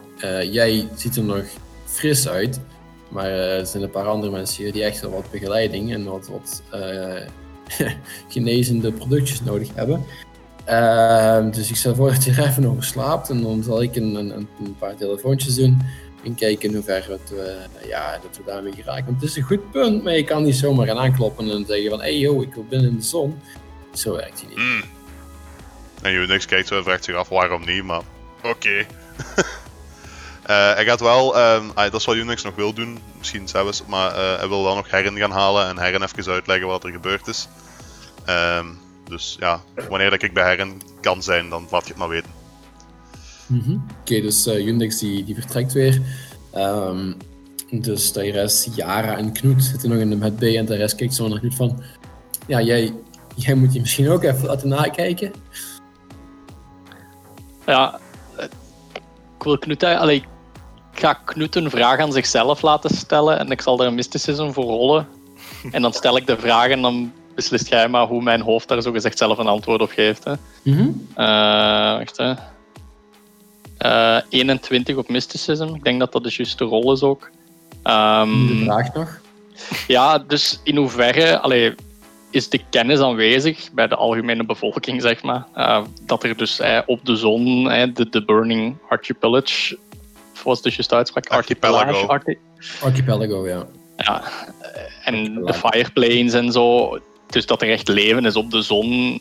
jij ziet er nog fris uit, maar er zijn een paar andere mensen hier die echt wel wat begeleiding en wat, <laughs> genezende productjes nodig hebben. Ehm, dus ik stel voor dat je er even over slaapt en dan zal ik een, een, een paar telefoontjes doen en kijken in hoeverre ja, dat we daarmee geraken. Want het is een goed punt, maar je kan niet zomaar gaan aankloppen en zeggen van hé hey, yo, ik wil binnen in de zon. Zo werkt hij niet. Hmm. En Unix kijkt zo en vraagt zich af waarom niet, maar oké. <laughs> Eh, hij gaat wel, ehm, ah, dat is wat Unix nog wil doen, misschien zelfs, maar eh, hij wil wel nog Herren gaan halen en Herren even uitleggen wat er gebeurd is. Ehm, dus ja, wanneer dat ik bij Herren kan zijn, dan laat je het maar weten. Mhm. Oké, dus Unix die, die vertrekt weer. Ehm, dus de rest, Yara en Knoet zitten nog in de met B en de rest kijkt zo naar Knoet van... Ja, jij, jij moet je misschien ook even laten nakijken. Ja, eh, ik wil Knut, allee, ik ga Knut een vraag aan zichzelf laten stellen en ik zal daar een mysticism voor rollen. <laughs> En dan stel ik de vraag en dan beslist jij maar hoe mijn hoofd daar zogezegd zelf een antwoord op geeft. Hè. Mhm. Eh, wacht hè. Eh, 21 op mysticism, ik denk dat dat de juiste rol is ook. Ehm, De vraag nog. ja, dus in hoeverre allee, is de kennis aanwezig bij de algemene bevolking, zeg maar, eh, dat er dus eh, op de zon, eh, de, de Burning Archipelage, of was de juiste uitspraak? Archipelago. Archi- Archipelago, ja. ja, eh, en de fireplanes en zo, dus dat er echt leven is op de zon.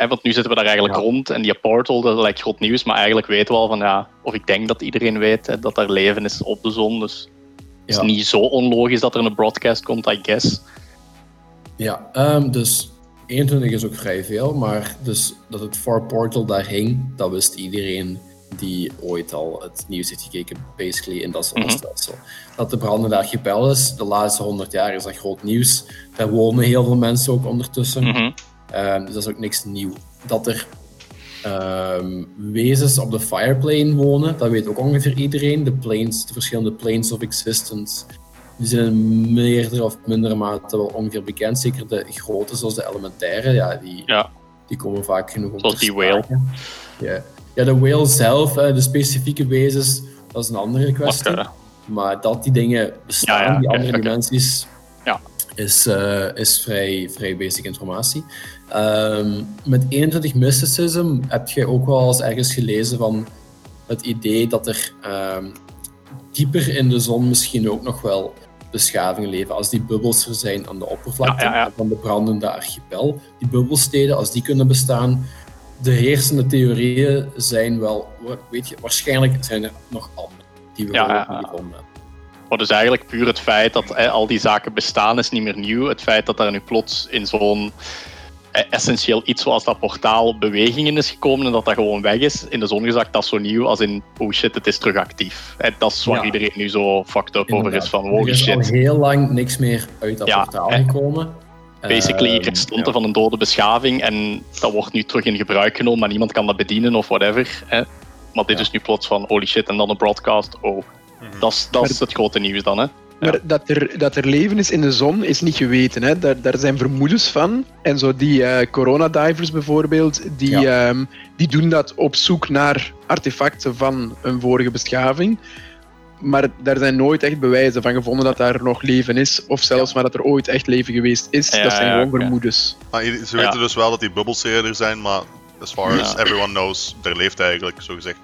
Hè, want nu zitten we daar eigenlijk Ja. rond en die portal, dat lijkt groot nieuws, maar eigenlijk weten we al van ja, of ik denk dat iedereen weet hè, dat er leven is op de zon. Dus het Ja. is niet zo onlogisch dat er een broadcast komt, I guess. Ja, ehm, dus 21 is ook vrij veel, maar dus dat het Far Portal daar hing, dat wist iedereen die ooit al het nieuws heeft gekeken, basically in dat zonnestelsel. Dat de brandende archipel is, de laatste 100 jaar is dat groot nieuws. Daar wonen heel veel mensen ook ondertussen. Mhm. Ehm, dus dat is ook niks nieuw. Dat er ehm, wezens op de Fireplane wonen, dat weet ook ongeveer iedereen. De, planes, de verschillende planes of existence, die zijn in meerdere of mindere mate wel ongeveer bekend. Zeker de grote, zoals de elementaire, ja, die, Ja. die komen vaak genoeg op Zoals die whale. Ja. ja, de whale zelf, de specifieke wezens, dat is een andere kwestie. Maar dat die dingen bestaan, Ja, ja, die andere dimensies, Ja. Is, eh, is vrij, vrij basic informatie. Ehm, met 21 Mysticism heb je ook wel eens ergens gelezen van het idee dat er ehm, dieper in de zon misschien ook nog wel beschavingen leven. Als die bubbels er zijn aan de oppervlakte Ja, ja, ja. van de brandende archipel, die bubbelsteden, als die kunnen bestaan, de heersende theorieën zijn wel, weet je, waarschijnlijk zijn er nog andere die we ja, niet gevonden hebben. Maar dus eigenlijk puur het feit dat eh, al die zaken bestaan is niet meer nieuw. Het feit dat er nu plots in zo'n eh, essentieel iets zoals dat portaal bewegingen is gekomen en dat dat gewoon weg is, in de zon gezakt, dat is zo nieuw als in oh shit, het is terug actief. Eh, dat is waar Ja. iedereen nu zo fucked up over is van er holy is al shit. heel lang niks meer uit dat Ja, portaal eh, gekomen. Basically Ehm, restanten ja. van een dode beschaving en dat wordt nu terug in gebruik genomen, maar niemand kan dat bedienen of whatever. Hè. Maar dit Ja. is nu plots van holy shit en dan een broadcast. Oh, dat is, dat is het grote nieuws dan hè. Maar dat, er, dat er leven is in de zon is niet geweten. Hè? Daar, daar zijn vermoedens van. En zo die eh coronadivers bijvoorbeeld, die, ehm, die doen dat op zoek naar artefacten van een vorige beschaving. Maar daar zijn nooit echt bewijzen van gevonden dat daar nog leven is. Of zelfs maar dat er ooit echt leven geweest is. Ja, dat zijn ja, gewoon vermoedens. Maar ze Ja. weten dus wel dat die bubbelsteden er zijn, maar as far as everyone knows, er leeft eigenlijk, zo gezegd.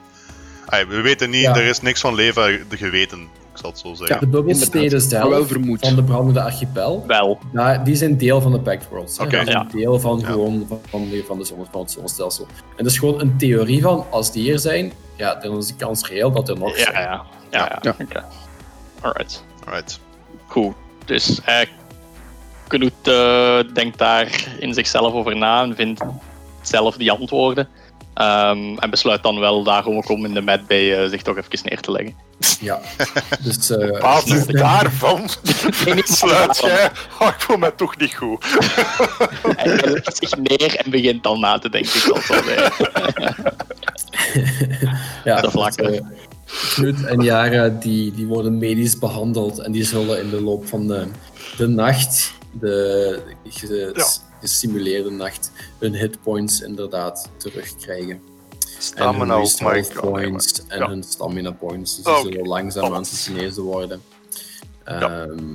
Ay, we weten niet, Ja. er is niks van leven geweten, ik zal het zo zeggen. De bubbelsteden Inderdaad, maar wel zelf van de brandende archipel, Wel. daar- die zijn deel van de Pact Worlds. is een deel van, Ja. gewoon van, van, de, van, de zonne, van het zonnestelsel. En dat is gewoon een theorie van, als die hier zijn, ja, dan is de kans reëel dat er nog Ja, zijn. ja, ja. ja, Ja. Oké. Alright. Alright. Goed. Dus eh Knut eh, denkt daar in zichzelf over na en vindt zelf die antwoorden. Ehm, en besluit dan wel daarom ook om in de Mad Bay eh, zich toch even neer te leggen. Ja. <laughs> Dus, eh, basis <laughs> daarvan <laughs> Nee, niet sluit daarvan. jij, oh, ik voel me toch niet goed. Hij hij legt zich neer en begint dan na te denken. weer. ja, de vlakken. dus, eh, Knut en Jara die, die worden medisch behandeld en die zullen in de loop van de, de nacht, de gesimuleerde nacht, hun hitpoints inderdaad terugkrijgen. En Stamina hun maar ik kan points en Ja. hun stamina points. Dus Oh, die oké. zullen langzaamaan Alles. te genezen worden. Ehm,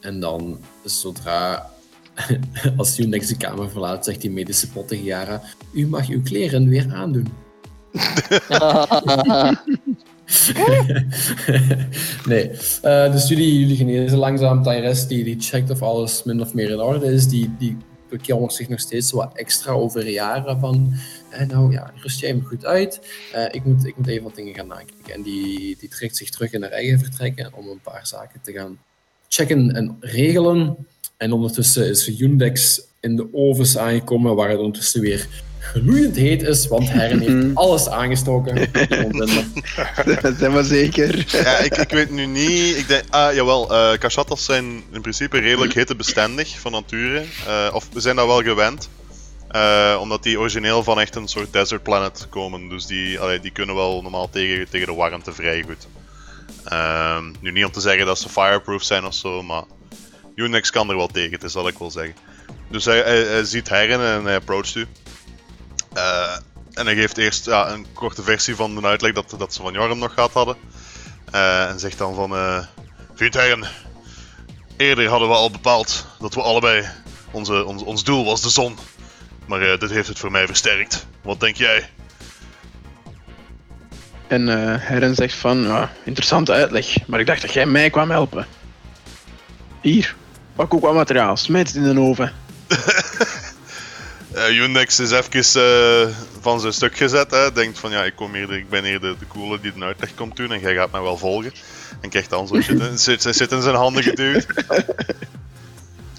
En dan, zodra <laughs> als Unix de kamer verlaat, zegt die medische pot tegen Yara: U mag uw kleren weer aandoen. <laughs> <laughs> <laughs> nee, Eh, dus jullie, jullie genezen langzaam. Tyrese die, die checkt of alles min of meer in orde is. Die, die bekommert zich nog steeds wat extra over jaren van... eh, nou ja, rust jij me goed uit. Eh, ik, moet, ik moet even wat dingen gaan nakijken. En die, die trekt zich terug in haar eigen vertrekken om een paar zaken te gaan checken en regelen. En ondertussen is Yundex in de ovens aangekomen, waar het ondertussen weer gloeiend heet is, want Herren heeft alles aangestoken. <laughs> Dat zijn we zeker. Ja, ik, ik weet nu niet. Ik denk, ah, jawel, eh cachatas zijn in principe redelijk hittebestendig van nature. Eh, of we zijn dat wel gewend. Eh, omdat die origineel van echt een soort desert planet komen. Dus die, allee, die kunnen wel normaal tegen, tegen de warmte vrij goed. Ehm, nu niet om te zeggen dat ze fireproof zijn of zo, maar Unix kan er wel tegen, dat is wat ik wil zeggen. Dus hij, hij, hij ziet Herren en hij approacht u. Eh, en hij geeft eerst ja, een korte versie van de uitleg dat, dat ze van Jorm nog gehad hadden. Eh, en zegt dan van... Herren, eerder hadden we al bepaald dat we allebei... Onze, ons, ons doel was de zon. Maar dit heeft het voor mij versterkt. Wat denk jij? En eh Herren zegt van, ja, interessante uitleg, maar ik dacht dat jij mij kwam helpen. Hier, pak ook wat materiaal, smijt het in de oven. <laughs> Eh Unix is even eh, van zijn stuk gezet. Hè. Denkt van ja, ik, kom hier, ik ben hier de, de coole die de uitleg komt doen en jij gaat mij wel volgen. En krijgt dan zo <laughs> shit, zit, in zijn handen geduwd. <laughs>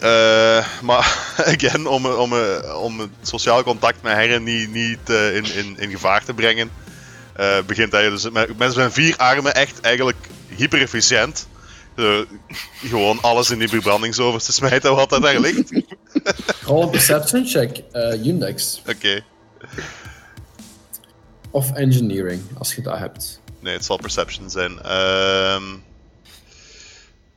Eh, maar <laughs> again, om, om, om het sociaal contact met Herren niet, niet in, in, in gevaar te brengen, begint hij dus met, met zijn vier armen echt eigenlijk hyper efficiënt. eh, gewoon alles in die verbrandingsoven te smijten wat er daar ligt. Roll een perception check, eh Undex. Oké. Of engineering, als je dat hebt. Nee, het zal perception zijn. Ehm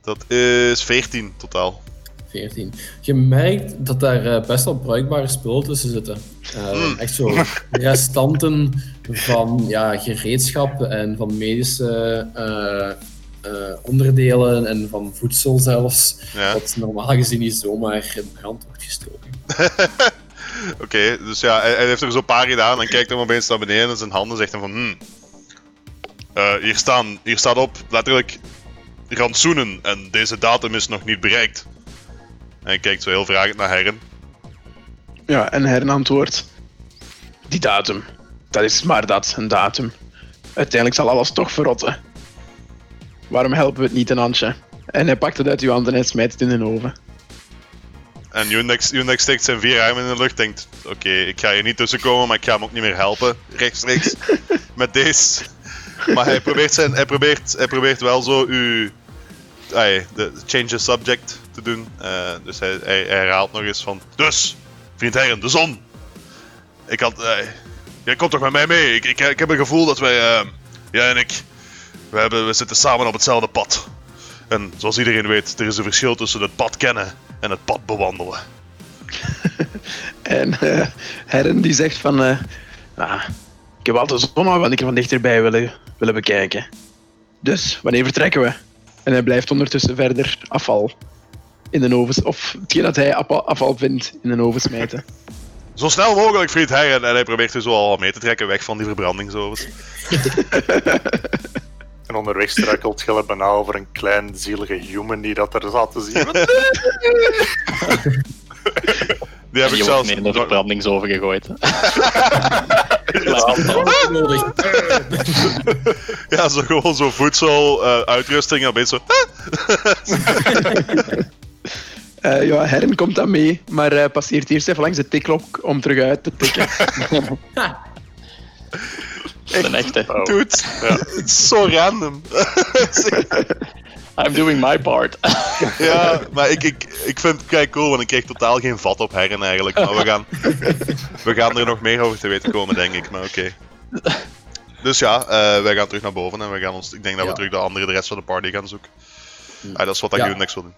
dat is 14 totaal. 14. Je merkt dat daar eh, best wel bruikbare spullen tussen zitten. Eh, Echt zo restanten van ja, gereedschap en van medische eh, onderdelen en van voedsel zelfs. Ja. Wat normaal gezien niet zomaar in brand wordt gestoken. <laughs> Oké, dus ja, hij, hij heeft er zo'n paar gedaan en kijkt hem opeens naar beneden in zijn handen en zegt dan van hmm, eh, hier, staan, hier staat op letterlijk rantsoenen en deze datum is nog niet bereikt. En hij kijkt zo heel vragend naar Herren. Ja, en Herren antwoordt, die datum, dat is maar dat, een datum. Uiteindelijk zal alles toch verrotten. Waarom helpen we het niet een handje? En hij pakt het uit uw handen en smijt het in de oven. En Unix steekt zijn vier armen in de lucht denkt, oké, ik ga hier niet tussenkomen, maar ik ga hem ook niet meer helpen, rechtstreeks, <laughs> met deze. Maar hij probeert, zijn, hij probeert, hij probeert wel zo u, ai, de change the subject te doen. Eh, dus hij, hij, hij herhaalt nog eens van, dus, vriend Herren, de zon. Ik had, eh, jij komt toch met mij mee? Ik, ik, ik heb een gevoel dat wij, eh, jij en ik, we, hebben, we zitten samen op hetzelfde pad. En zoals iedereen weet, er is een verschil tussen het pad kennen en het pad bewandelen. <laughs> En eh Herren die zegt van, eh, ah, ik heb altijd de zon al wel een keer van dichterbij willen, willen bekijken. Dus, wanneer vertrekken we? En hij blijft ondertussen verder afval in de oven, of hetgeen dat hij afval, afval vindt, in de oven smijten. <laughs> Zo snel mogelijk, vriend Herren. En hij probeert er zo al mee te trekken weg van die verbrandingsovens. <laughs> En onderweg struikelt er bijna over een klein zielige human die dat er zat te zien. <laughs> Die heb ik zelfs... in de verbrandingsoven gegooid. <laughs> Nodig. Ja, zo gewoon zo voedsel, eh, uitrusting en opeens zo... <laughs> Eh, ja, Herren komt dan mee, maar eh, passeert eerst even langs de tikklok om terug uit te tikken. Een echte. Oh. Dude, het is zo random. <laughs> I'm doing my part. <laughs> ja, maar ik, ik, ik vind het kei cool, want ik kreeg totaal geen vat op herren eigenlijk. Maar we gaan, we gaan er nog meer over te weten komen, denk ik. Maar oké. Dus ja, eh, wij gaan terug naar boven en we gaan ons, ik denk dat we Ja. terug de andere, de rest van de party gaan zoeken. Ah, dat is wat ik Ja. nu niks wil doen.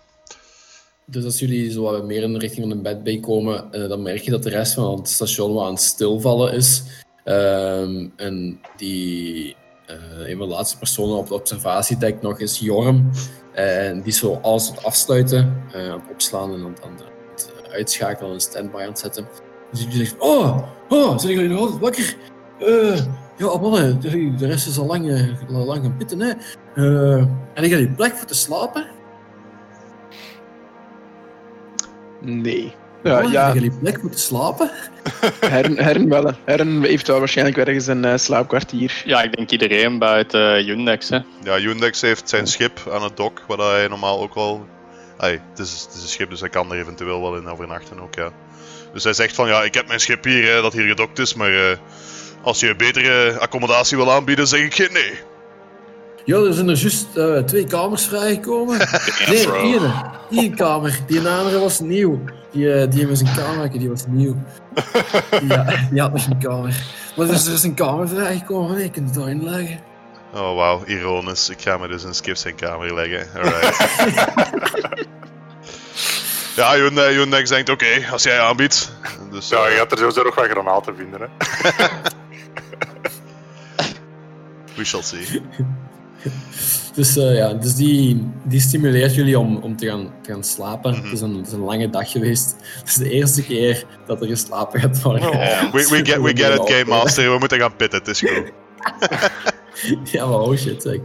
Dus als jullie zo wat meer in de richting van de Bad Bay komen, eh, dan merk je dat de rest van het station wat aan het stilvallen is. Ehm, en die, eh, een van de laatste personen op de observatiedeck nog is Jorm. En die zo alles aan het afsluiten, eh, aan het opslaan en aan, aan het eh, uitschakelen en standby aan het zetten. Dus jullie zeggen, oh, oh, zijn jullie nog altijd wakker? Eh, ja, mannen, de rest is al lang, al lang gaan pitten, hè. En ik ga die plek voor te slapen? Nee. Ja, Mannen, ja die plek te slapen? <laughs> Herren, Herren wel. hè. Herren heeft wel waarschijnlijk ergens een eh, slaapkwartier. Ja, ik denk iedereen buiten uh, Yundex. Hè. Ja, Yundex heeft zijn schip aan het dok, waar hij normaal ook wel... Ai, het is, het is een schip, dus hij kan er eventueel wel in overnachten ook, ja. Dus hij zegt van, ja, ik heb mijn schip hier, hè, dat hier gedokt is, maar eh, als je betere accommodatie wil aanbieden, zeg ik geen nee. Ja, er zijn er juist eh, twee kamers vrijgekomen. <laughs> Nee, één. Eén kamer. Die andere was nieuw. Die, eh, die met zijn kamer, die was nieuw. <laughs> Ja, die had nog een kamer. Maar er is dus een kamer vrijgekomen. Je kunt het daarin leggen. Oh, wauw, ironisch. Ik ga me dus in Skip zijn kamer leggen. Alright. <laughs> ja, Hyundai, Hyundai denkt, oké, als jij aanbiedt. Dus, Ja, eh, je gaat er sowieso nog wat granaten vinden. Hè. <laughs> we shall see. Dus, eh, ja, dus die, die stimuleert jullie om, om te, gaan, te gaan slapen. Mhm. het, is een, het is een lange dag geweest. Het is de eerste keer dat er geslapen gaat worden. We, we, get, we get it, Game Master. We moeten gaan pitten, het is goed. <laughs> Ja, maar oh shit. Zeg.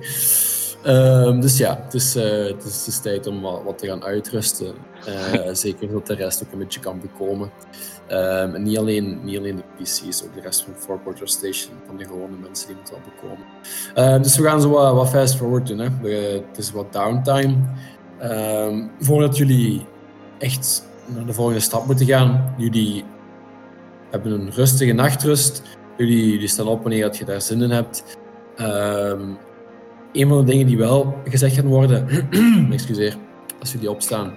Ehm, dus ja, het is, eh, het, is, het is tijd om wat, wat te gaan uitrusten. Eh, <laughs> zeker dat de rest ook een beetje kan bekomen. Ehm, en niet alleen, niet alleen de PC's, ook de rest van Fort Porter Station, van de gewone mensen die moeten wel bekomen. Ehm, dus we gaan zo wat, wat fast forward doen. Hè. We, het is wat downtime. Voordat jullie echt naar de volgende stap moeten gaan, jullie hebben een rustige nachtrust. Jullie, jullie staan op wanneer je daar zin in hebt. Ehm, een van de dingen die wel gezegd gaan worden, <clears throat> excuseer, als jullie opstaan.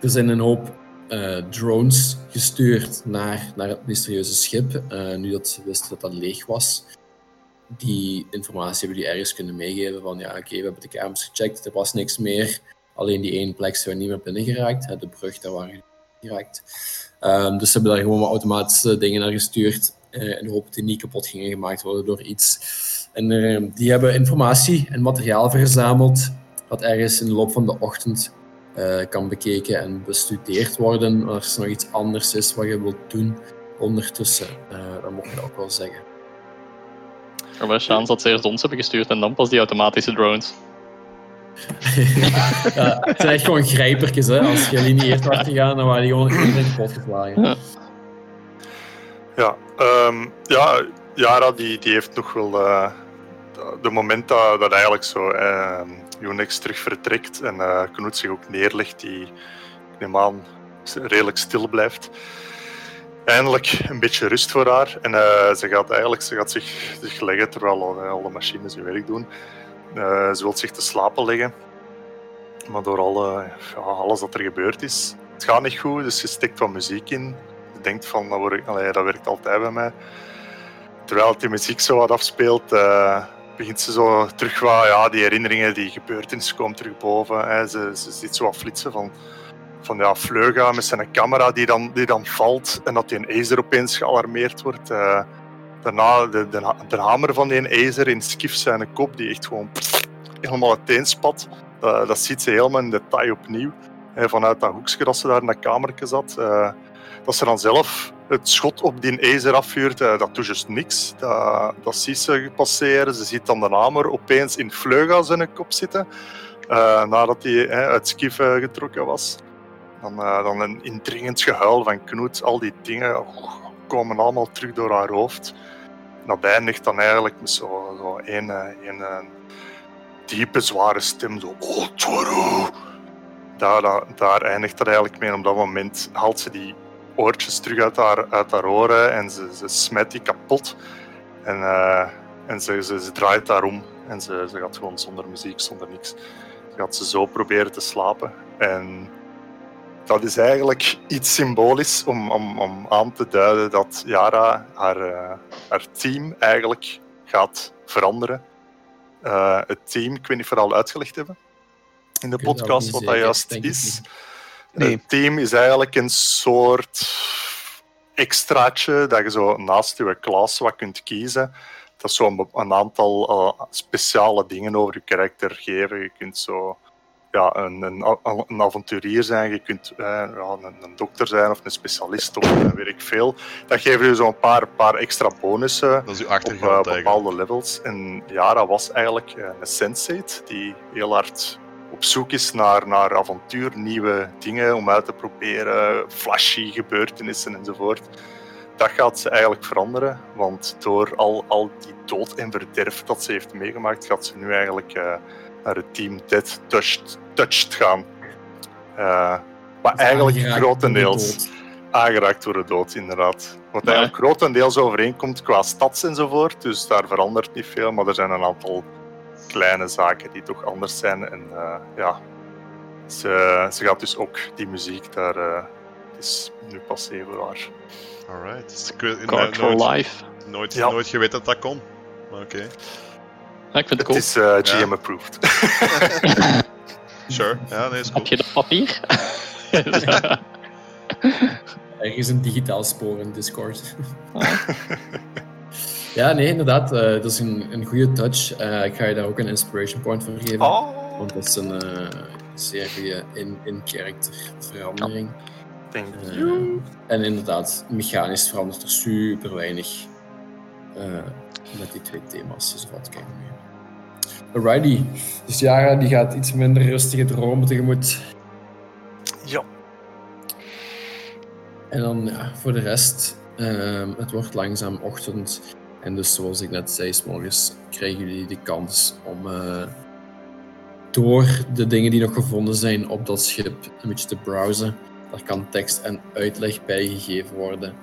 Er zijn een hoop eh, drones gestuurd naar, naar het mysterieuze schip, eh, nu dat ze wisten dat dat leeg was. Die informatie hebben jullie ergens kunnen meegeven van ja, oké, we hebben de kamers gecheckt, er was niks meer. Alleen die één plek zijn we niet meer binnen geraakt, hè, de brug, daar waren jullie geraakt. Ehm, dus ze hebben daar gewoon wat automatische dingen naar gestuurd eh, in de hoop dat die niet kapot gingen gemaakt worden door iets. En eh, die hebben informatie en materiaal verzameld dat ergens in de loop van de ochtend eh, kan bekeken en bestudeerd worden. Als er nog iets anders is wat je wilt doen ondertussen, eh, dan mocht je dat ook wel zeggen. Er was chance dat ze eerst ons hebben gestuurd en dan pas die automatische drones. <laughs> ja, het zijn echt gewoon grijpertjes, hè. Als je niet eerst was gegaan, dan waren die gewoon iedereen kapot geslagen. Ja, ehm, ja Yara die, die heeft nog wel eh, de moment dat, dat eigenlijk zo Unix terug vertrekt en eh Knut zich ook neerlegt, die ik redelijk stil blijft. Eindelijk een beetje rust voor haar en eh, ze gaat eigenlijk ze gaat zich, zich leggen terwijl al, alle machines hun werk doen. Eh, ze wil zich te slapen leggen, maar door alle, alles wat er gebeurd is, het gaat niet goed, dus ze steekt wat muziek in je denkt van, dat, dat werkt altijd bij mij. Terwijl die muziek zo wat afspeelt, eh, begint ze zo terug ja, die herinneringen, die gebeurtenissen komen terug boven. Hè. Ze, ze ziet zo wat flitsen van, van ja, Vleuga met zijn camera die dan, die dan valt en dat die een Acer opeens gealarmeerd wordt. Eh, daarna de, de, de hamer van die Acer in Skif zijn kop, die echt gewoon helemaal uiteenspat. Dat, dat ziet ze helemaal in detail opnieuw. Vanuit dat hoekje dat ze daar in dat kamertje zat. Dat ze dan zelf het schot op die Acer afvuurt, eh, dat doet dus niks. Dat, dat ziet ze passeren. Ze ziet dan de hamer opeens in Vleuga zijn kop zitten, eh, nadat hij eh, uit Skif eh, getrokken was. Dan, dan een indringend gehuil van Knoet, al die dingen oh, komen allemaal terug door haar hoofd. Dat eindigt dan eigenlijk met zo'n zo eh, één, eh, diepe, zware stem, zo... Daar, daar, eindigt dat eigenlijk mee. Op dat moment haalt ze die oortjes terug uit haar, uit haar oren en ze, ze smijt die kapot. En, eh, en ze, ze, ze draait daarom. En ze, ze gaat gewoon zonder muziek, zonder niks. Ze gaat ze zo proberen te slapen. En dat is eigenlijk iets symbolisch om, om, om aan te duiden dat Yara haar, eh, haar team eigenlijk gaat veranderen. Eh, het team, ik weet niet of we het al uitgelegd hebben in de podcast wat dat juist is. Niet. Nee. Het team is eigenlijk een soort extraatje dat je zo naast je klas wat kunt kiezen. Dat is zo een, be- een aantal eh, speciale dingen over je karakter geven. Je kunt zo ja, een, een, avonturier zijn, je kunt eh, ja, een, een dokter zijn of een specialist of eh, weet ik veel. Dat geeft je zo een paar, paar extra bonussen Dat is uw op eh, eigenlijk. bepaalde levels. En Yara was eigenlijk eh, een sensei die heel hard op zoek is naar, naar avontuur, nieuwe dingen om uit te proberen, flashy gebeurtenissen enzovoort. Dat gaat ze eigenlijk veranderen, want door al, al die dood en verderf dat ze heeft meegemaakt, gaat ze nu eigenlijk eh, naar het team Dead Touched, touched gaan. Eh, maar eigenlijk grotendeels aangeraakt door de dood, inderdaad. Wat eigenlijk grotendeels overeenkomt qua stads enzovoort, dus daar verandert niet veel, maar er zijn een aantal kleine zaken die toch anders zijn. En eh, ja, ze, ze gaat dus ook die muziek daar. eh, het is nu pas even waar. Alright. Ik weet- no- for nooit, life. nooit, Ja. nooit geweten dat dat kon. Maar Oké, Ja, ik vind het Het cool. is eh, GM approved. <laughs> <laughs> sure. Ja, nee, is cool. Heb je dat papier? <laughs> Ergens een digitaal spoor in Discord. Ja, nee, inderdaad. eh, dat is een, een goede touch. Eh, ik ga je daar ook een inspiration point voor geven. oh, Want dat is een eh, zeer goede in- in-character verandering. Eh, you. en inderdaad, mechanisch verandert er super weinig met die twee thema's. Dus wat kijken we nu. Alrighty. Dus Yara die gaat iets minder rustige dromen tegemoet. Ja, En dan ja, voor de rest, het wordt langzaam ochtend. En dus zoals ik net zei, 's morgens krijgen jullie de kans om eh, door de dingen die nog gevonden zijn op dat schip een beetje te browsen. Daar kan tekst en uitleg bij gegeven worden.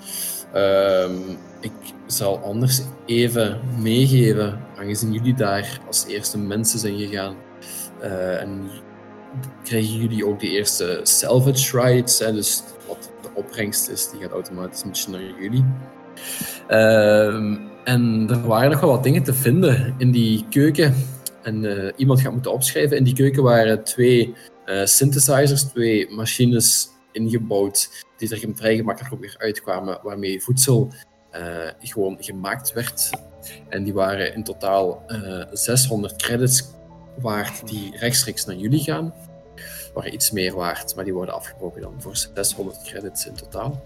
Ehm, ik zal anders even meegeven, aangezien jullie daar als eerste mensen zijn gegaan. eh, en krijgen jullie ook de eerste salvage rights. Dus wat de opbrengst is, die gaat automatisch een beetje naar jullie. Ehm, en er waren nog wel wat dingen te vinden in die keuken. En eh, iemand gaat moeten opschrijven. In die keuken waren twee eh, synthesizers, twee machines ingebouwd, die er vrij gemakkelijk ook weer uitkwamen, waarmee voedsel eh, gewoon gemaakt werd. En die waren in totaal eh 600 credits waard, die rechtstreeks naar jullie gaan waren iets meer waard, maar die worden afgebroken dan voor 600 credits in totaal.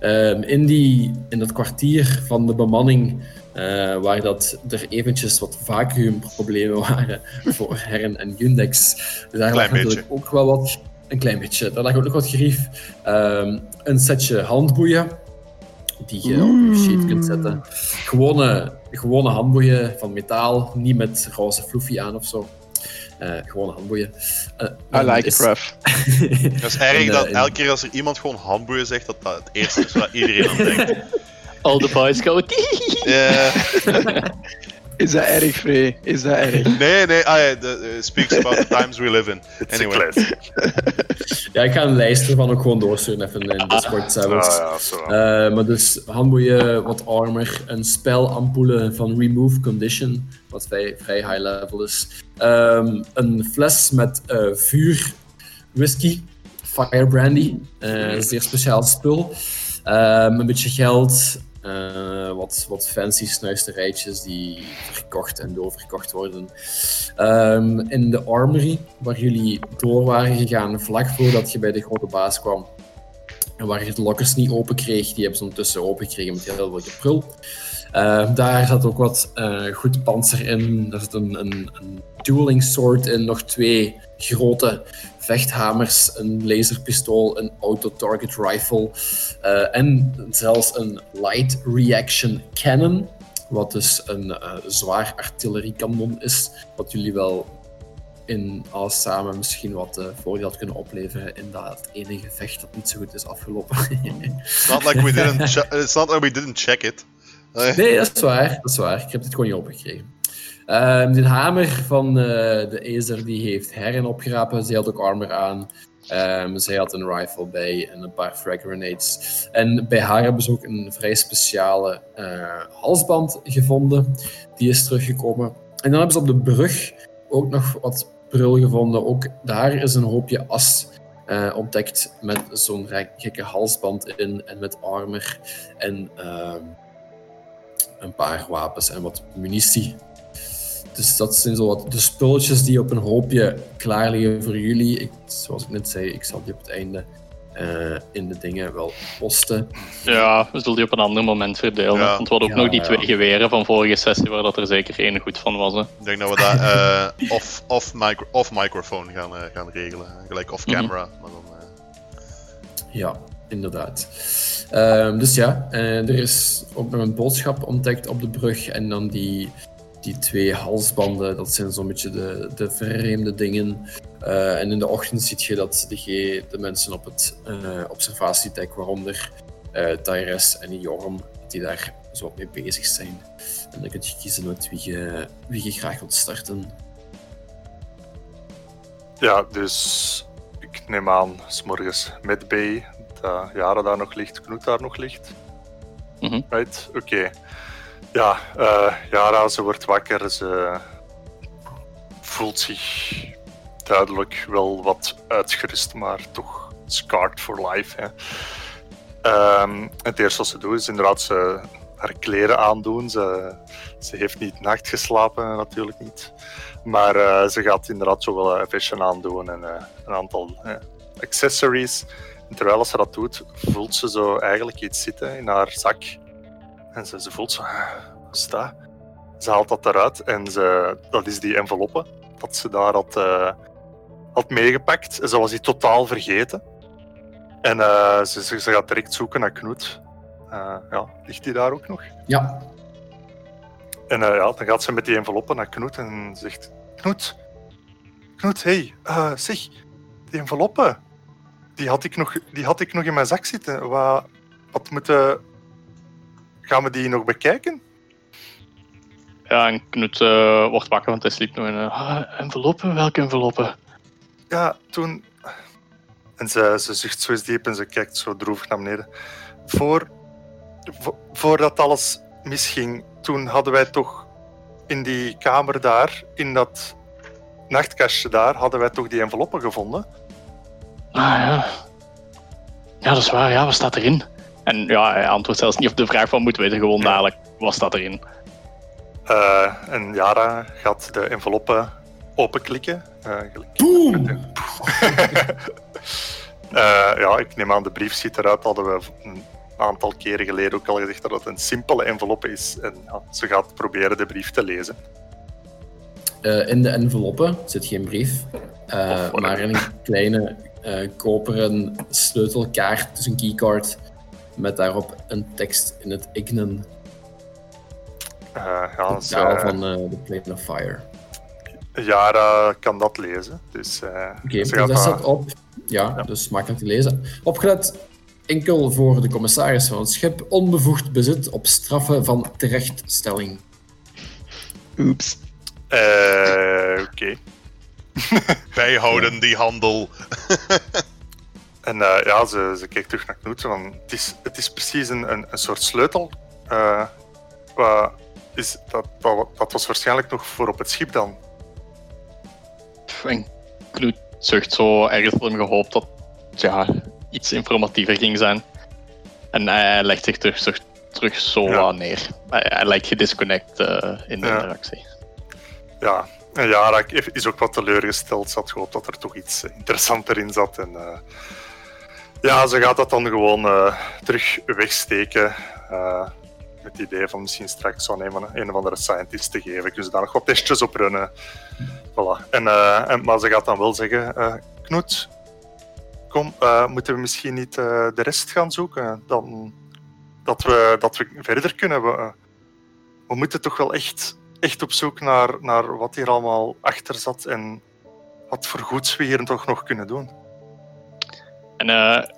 Ehm, in, die, in dat kwartier van de bemanning, eh, waar dat er eventjes wat vacuümproblemen <laughs> waren voor Herren en Yundex, daar lag natuurlijk ook wel wat, een klein beetje, daar lag ook nog wat gerief. Ehm, een setje handboeien, die je op je sheet kunt zetten. Gewone, gewone handboeien van metaal, niet met roze floefie aan of zo. Eh, gewone handboeien. Eh, I like it, is- Ruff. <laughs> Dat is erg En, dat eh, elke keer als er iemand gewoon handboeien zegt, dat dat het eerste is waar iedereen aan denkt. <laughs> All the boys go. <laughs> Ja. Is dat erg, Frey? Is dat erg? <laughs> nee, nee, ah, ja, de, eh, speaks about the times we live in. <laughs> it's Anyway. Ja, ik ga een lijst ervan ook gewoon doorsturen even in Discord zelfs. Ah, ja. Eh, maar dus handboeien, wat armor, een spelampoule van Remove Condition, wat vrij, vrij high level is. Ehm, een fles met eh, vuur, whisky, fire brandy, eh, een zeer speciaal spul. Ehm, een beetje geld, eh, wat, wat fancy snuisterijtjes die verkocht en doorverkocht worden. Ehm, in de armory, waar jullie door waren gegaan vlak voordat je bij de grote baas kwam, en waar je de lokkers niet open kreeg, die hebben ze ondertussen open gekregen met heel veel geprul. Eh, daar zat ook wat eh, goed panzer in. Er zit een, een, een dueling sword in, nog twee grote vechthamers, een laserpistool, een auto-target rifle eh, en zelfs een light reaction cannon. Wat dus een eh, zwaar artilleriekanon is, wat jullie wel in alles samen misschien wat eh, voordeel had kunnen opleveren in dat ene gevecht dat niet zo goed is afgelopen. It's not like we didn't, it's not like we didn't check it. Nee. Nee, dat is waar. Dat is waar. Ik heb dit gewoon niet opgekregen. Ehm de hamer van eh, de Acer die heeft Herren opgerapen. Zij had ook armor aan. Ehm, zij had een rifle bij en een paar frag grenades. En bij haar hebben ze ook een vrij speciale eh, halsband gevonden. Die is teruggekomen. En dan hebben ze op de brug ook nog wat prul gevonden. Ook daar is een hoopje as eh, ontdekt met zo'n gekke halsband in en met armor en ehm, een paar wapens en wat munitie. Dus dat zijn zo wat de spulletjes die op een hoopje klaar liggen voor jullie. Ik, zoals ik net zei, ik zal die op het einde eh, in de dingen wel posten. Ja, we zullen die op een ander moment verdelen. Ja. Want we hadden ook Ja, nog die ja. twee geweren van vorige sessie, waar dat er zeker één goed van was. Hè. Ik denk dat we dat eh off, off, micro, off microphone gaan, eh, gaan regelen. Gelijk off Mhm. camera. Maar dan, eh, Ja, inderdaad. Ehm, dus ja, eh, er is ook nog een boodschap ontdekt op de brug. En dan die, die twee halsbanden, dat zijn zo'n beetje de, de vreemde dingen. Eh, en in de ochtend ziet je dat de, G- de mensen op het eh, observatiedek, waaronder eh Tyrese en Jorm, die daar zo mee bezig zijn. En dan kun je kiezen met wie je, wie je graag wilt starten. Ja, dus ik neem aan, s'morgens met B, dat Jara daar nog ligt, Knoet daar nog ligt. Mhm. Right, oké. Ja, eh Jara, ze wordt wakker, ze voelt zich duidelijk wel wat uitgerust, maar toch scarred for life. Hè. Ehm, het eerste wat ze doet is inderdaad ze haar kleren aandoen. Ze, ze heeft niet nacht geslapen, natuurlijk niet. Maar eh, ze gaat inderdaad zo wel een vestje aandoen en eh, een aantal eh, accessories. En terwijl ze dat doet, voelt ze zo eigenlijk iets zitten in haar zak. En ze, ze voelt zo, "Ah, wat is dat? Ze haalt dat eruit en ze, dat is die enveloppe dat ze daar had, eh, had meegepakt. En ze was die totaal vergeten. En eh, ze, ze, ze gaat direct zoeken naar Knoet. Eh, ja, ligt die daar ook nog? Ja, En ja, dan gaat ze met die enveloppen naar Knoet en zegt: Knoet, Knoet, hey, zeg, die enveloppen, die had, ik nog, die had ik nog in mijn zak zitten. Wat, wat moeten. Gaan we die nog bekijken? Ja, en Knut eh, wordt wakker, want hij sliep nog in een ah, enveloppen. Welke enveloppen? Ja, toen. En ze, ze zucht zo eens diep en ze kijkt zo droevig naar beneden. Voor, vo- voordat alles misging, toen hadden wij toch in die kamer daar, in dat nachtkastje daar, hadden wij toch die enveloppen gevonden. Ah ja. Ja, dat is waar. Ja, wat staat erin? En ja, hij antwoordt zelfs niet op de vraag van moeten weten, gewoon dadelijk, wat staat erin? Eh, en Yara gaat de enveloppen openklikken. Eh, gelijk- boom! <laughs> Eh, ja, ik neem aan de brief ziet eruit. Hadden we een aantal keren geleden ook al gezegd dat het een simpele envelop is. En ja, ze gaat proberen de brief te lezen. Eh, in de enveloppen zit geen brief, eh, maar een kleine eh, koperen sleutelkaart, dus een keycard, met daarop een tekst in het Ignen, Eh, ja, de taal ze, van eh, de Plane of Fire. Yara kan dat lezen. Dus eh, Oké, ze dus gaat dat dat- staat op. Ja, dus makkelijk te lezen. Opgelet enkel voor de commissaris van het schip, onbevoegd bezit op straffen van terechtstelling. Oeps. Eh, Oké. bijhouden die handel. <laughs> En eh, ja, ze, ze kijkt terug naar Knoet. Van, het, is, het is precies een, een, een soort sleutel. Wat is, dat, dat, dat was waarschijnlijk nog voor op het schip dan. En Knut zucht zo ergens voor hem gehoopt dat ja, iets informatiever ging zijn. En hij legt zich terug, terug, terug zo Ja. neer. Hij, hij lijkt gedisconnect eh, in de Ja. interactie. Ja, en Yara is ook wat teleurgesteld. Ze had gehoopt dat er toch iets interessanter in zat. En, ja, ze gaat dat dan gewoon eh, terug wegsteken. eh, met het idee van misschien straks aan een, van- een of andere scientist te geven. Kunnen ze daar nog wat testjes op runnen. Voilà. En, eh, maar ze gaat dan wel zeggen: eh Knoet, kom, eh, moeten we misschien niet eh, de rest gaan zoeken? Dan, dat, we, dat we verder kunnen. We, eh, we moeten toch wel echt echt op zoek naar, naar wat hier allemaal achter zat en wat voor goeds we hier toch nog kunnen doen. En eh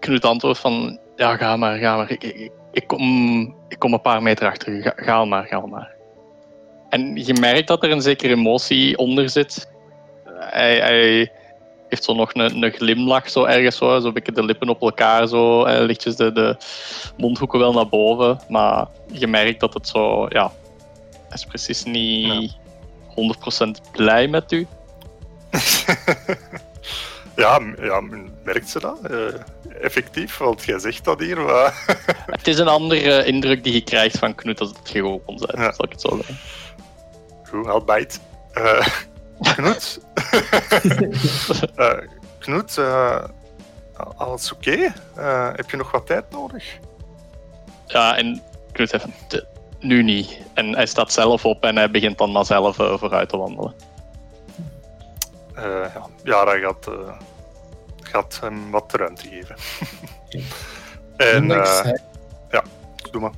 Knut antwoordt van, ja, ga maar, ga maar. Ik, ik, ik kom, ik kom een paar meter achter u. Ga, maar, ga maar. En je merkt dat er een zekere emotie onder zit. Hij, hij heeft zo nog een, een glimlach zo ergens zo, zo beetje de lippen op elkaar zo, eh, lichtjes de, de mondhoeken wel naar boven, maar je merkt dat het zo, ja, hij is precies niet 100% blij met u. <laughs> ja, ja, merkt ze dat? Eh, effectief, want jij zegt dat hier. Maar... <laughs> Het is een andere indruk die je krijgt van Knut als het gewoon bent, Ja. zal ik het zo zeggen. Goed, bite. <laughs> <laughs> Eh, Knut? Eh, Knut, alles oké? Heb je nog wat tijd nodig? Ja, en Knut "Te- nu niet. En hij staat zelf op en hij begint dan maar zelf vooruit te wandelen. Eh, ja, ja, dat gaat, eh, gaat hem wat ruimte geven. <laughs> en, eh, hij- doe maar.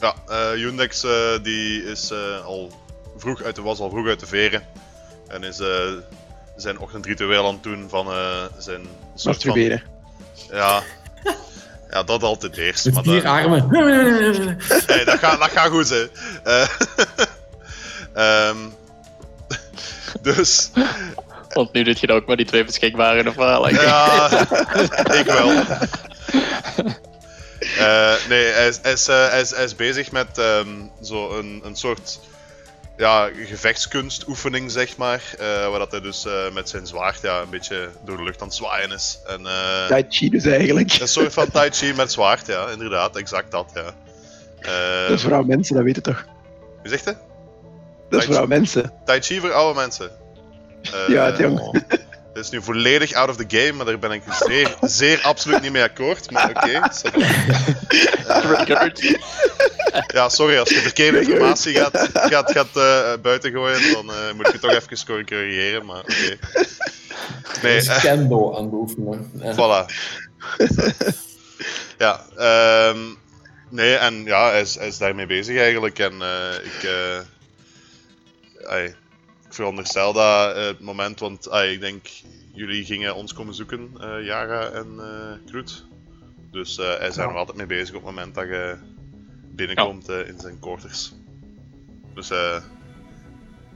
Ja, eh Yundex eh, die is eh, al vroeg uit de, was al vroeg uit de veren. En is eh, zijn ochtendritueel aan het doen van eh, zijn soort van... Masturberen. Ja. ja, dat altijd eerst. Met maar vier dat- armen. Hey, dat, gaat, dat gaat goed, hè. Eh, <laughs> ehm, <laughs> dus, Want nu doet je dat ook maar die twee beschikbare verhalen. ja, <laughs> ik wel. <laughs> Eh, nee, hij is, hij, is, eh, hij, is, hij is bezig met ehm, zo een, een soort ja, gevechtskunstoefening, zeg maar. eh, waar dat hij dus eh, met zijn zwaard ja, een beetje door de lucht aan het zwaaien is. En, eh, Tai Chi dus eigenlijk. Een soort van Tai Chi met zwaard, ja, inderdaad, exact dat, ja. Eh, Dat is vooral mensen, dat weet je toch? Wie zegt het? Dat is vooral mensen. Tai Chi voor oude mensen. <laughs> Eh, Ja, <laughs> het jong. Dit is nu volledig out of the game, maar daar ben ik zeer, zeer absoluut niet mee akkoord. Maar oké. <laughs> ja, sorry, als je verkeerde informatie gaat, gaat, gaat eh, buiten gooien, dan eh, moet ik het toch even cor- corrigeren. Maar oké. Nee, is eh, kendo aan. Voilà. ja, ehm, nee, en ja, hij is, hij is daarmee bezig eigenlijk. En eh, ik, ik veronderstel dat eh, het moment, want ik denk, jullie gingen ons komen zoeken, eh Yara en eh Kroet. Dus eh, hij is daar nog altijd mee bezig op het moment dat je binnenkomt eh, in zijn quarters. Dus eh,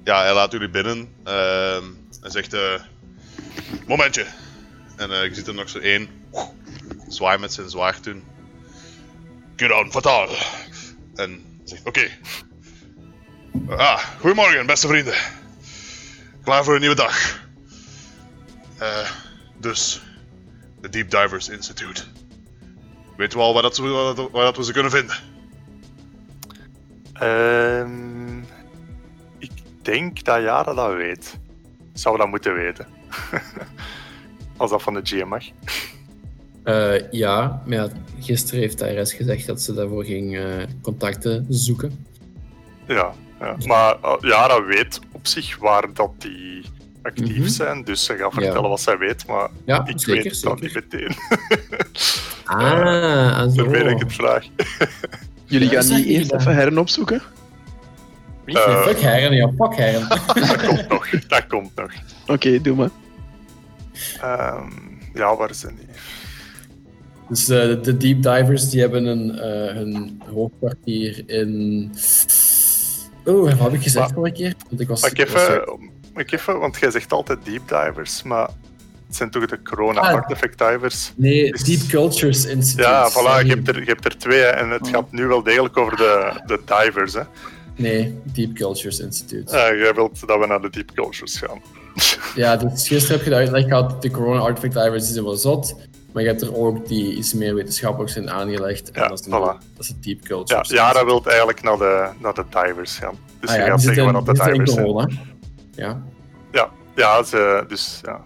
ja, hij laat jullie binnen. ehm hij zegt, eh, momentje. En eh, je ziet er nog zo één zwaai met zijn zwaard doen. Get on, fataal. En zegt, oké. Ah, goedemorgen, beste vrienden. Klaar voor een nieuwe dag. Eh, dus, de Deep Divers Institute. Weten we al waar, dat, ze- waar, dat, waar dat we ze kunnen vinden? Ehm, ik denk dat Jara dat weet. Zou dat moeten weten. <laughs> Als dat van de GM mag. Eh, ja, maar ja, gisteren heeft IRS gezegd dat ze daarvoor ging eh, contacten zoeken. Ja, ja. maar uh, Jara weet op zich waar dat die actief Mhm. zijn. Dus ze gaat vertellen Ja. wat zij weet, maar Ja, ik zeker. weet het dan niet meteen. <laughs> Ah, en zo. Daarmee dat ik het vraag. Jullie gaan niet eerst even heren opzoeken? Eh. fuck heren, ja, fuck heren. <laughs> Dat komt nog. Dat komt nog. Oké, doe maar. Ehm, ja, waar zijn die? Dus eh, de deep divers die hebben een, eh, hun hoofdkwartier in. Oh, wat heb ik gezegd Maar- vorige keer? Want ik was. Ik ik was- even, ik even, want jij zegt altijd deep divers, maar het zijn toch de corona Ah. artifact divers? Nee, Deep Cultures Institute. Ja, voilà, je hebt, er, je hebt er twee hè, en het Oh. gaat nu wel degelijk over de, de divers. Hè. Nee, Deep Cultures Institute. Eh, jij wilt dat we naar de deep cultures gaan. Ja, dus gisteren heb je de uitleg gehad, de Corona Artifact Divers die zijn wel zot, maar je hebt er ook die iets meer wetenschappelijk zijn aangelegd. En Ja, dat, is voilà. dat is de Deep Ja, Cultures. Jara wil eigenlijk naar de, naar de divers gaan. Dus Ah je ja, gaat zeggen wat dat de divers zijn. Ja. Ja, ja ze, dus ja.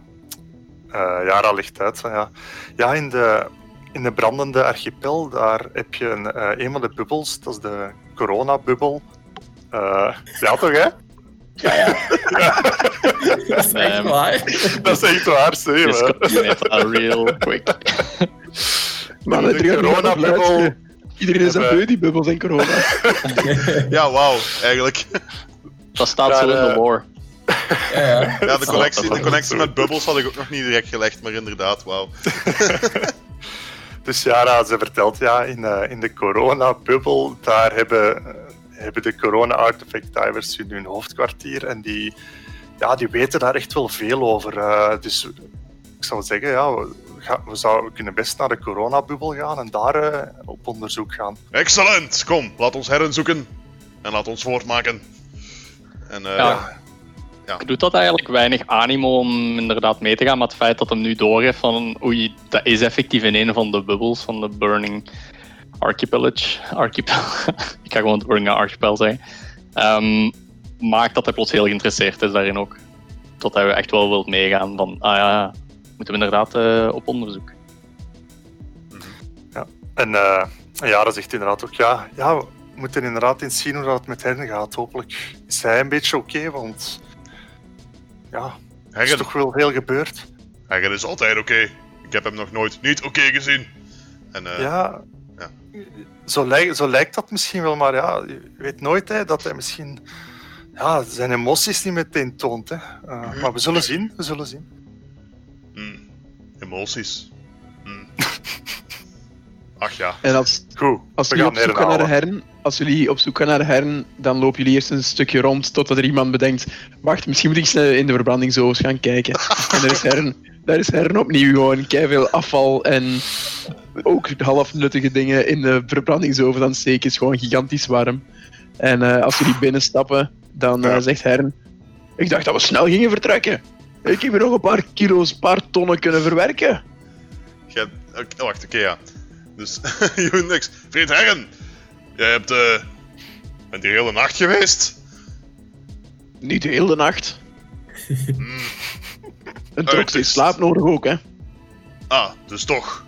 Eh, Jara ligt uit. Ja, ja in, de, in de brandende archipel, daar heb je een, eh, een van de bubbels, dat is de corona-bubbel. Eh, ja, toch, hè? <laughs> Dat is echt Ehm, waar. Dat is echt waar, zie je that real quick. <laughs> Maar De corona-bubbel. Iedereen is hebben- beu, die bubbels en corona. <laughs> Ja, wauw, eigenlijk. Dat staat Ja, zo in de eh, lore. Ja, ja. Ja, de connectie, de connectie met bubbels had ik ook nog niet direct gelegd, maar inderdaad, wauw. Dus Jara, ze vertelt ja, in, eh, in de corona-bubbel, daar hebben, eh, hebben de corona-artifact divers hun, hun hoofdkwartier en die, ja, die weten daar echt wel veel over. Eh, dus ik zou zeggen, ja, we, ga- we, zouden, we kunnen best naar de coronabubbel gaan en daar eh, op onderzoek gaan. Excellent! Kom, laat ons herren zoeken. En laat ons voortmaken. En eh, Ja. Doet dat eigenlijk weinig animo om inderdaad mee te gaan met het feit dat hem nu doorheeft van oei, dat is effectief in een van de bubbels van de Burning Archipelage. Archipel. <laughs> Ik ga gewoon het Archipel zeggen. Ehm, maakt dat hij plots heel geïnteresseerd is daarin ook. Tot hij echt wel wilt meegaan van, ah ja, moeten we inderdaad eh, op onderzoek. En eh Jara zegt inderdaad ook, ja, ja, we moeten inderdaad eens zien hoe dat het met hen gaat. Hopelijk is hij een beetje oké, want ja, er is toch wel veel gebeurd. Herren is altijd oké. Ik heb hem nog nooit niet oké gezien. En eh, ja, ja. Zo, lijkt, zo lijkt dat misschien wel, maar ja, je weet nooit hè, dat hij misschien ja, zijn emoties niet meteen toont. Hè. Uh, maar we zullen zien, we zullen zien. hmm, emoties. Hmm. <laughs> Ach ja. En als, Goed, als we jullie gaan op zoek gaan naar hern, als jullie op zoek gaan naar de hern, dan lopen jullie eerst een stukje rond totdat er iemand bedenkt, wacht, misschien moet ik eens eh, in de verbrandingsovens gaan kijken. <laughs> en daar is hern, daar is hern opnieuw gewoon veel afval en ook half nuttige dingen in de verbrandingsoven het steken. is gewoon gigantisch warm. En eh, als jullie binnenstappen, dan eh, zegt hern, ik dacht dat we snel gingen vertrekken. Ik heb hier nog een paar kilo's, een paar tonnen kunnen verwerken. Jij- oké, wacht, oké, ja. Dus, <laughs> Unix. Vriend Herren, jij hebt, eh bent hier heel de nacht geweest? Niet de hele nacht. Hmm. Een Uiterst. slaap nodig ook, hè. Ah, dus toch.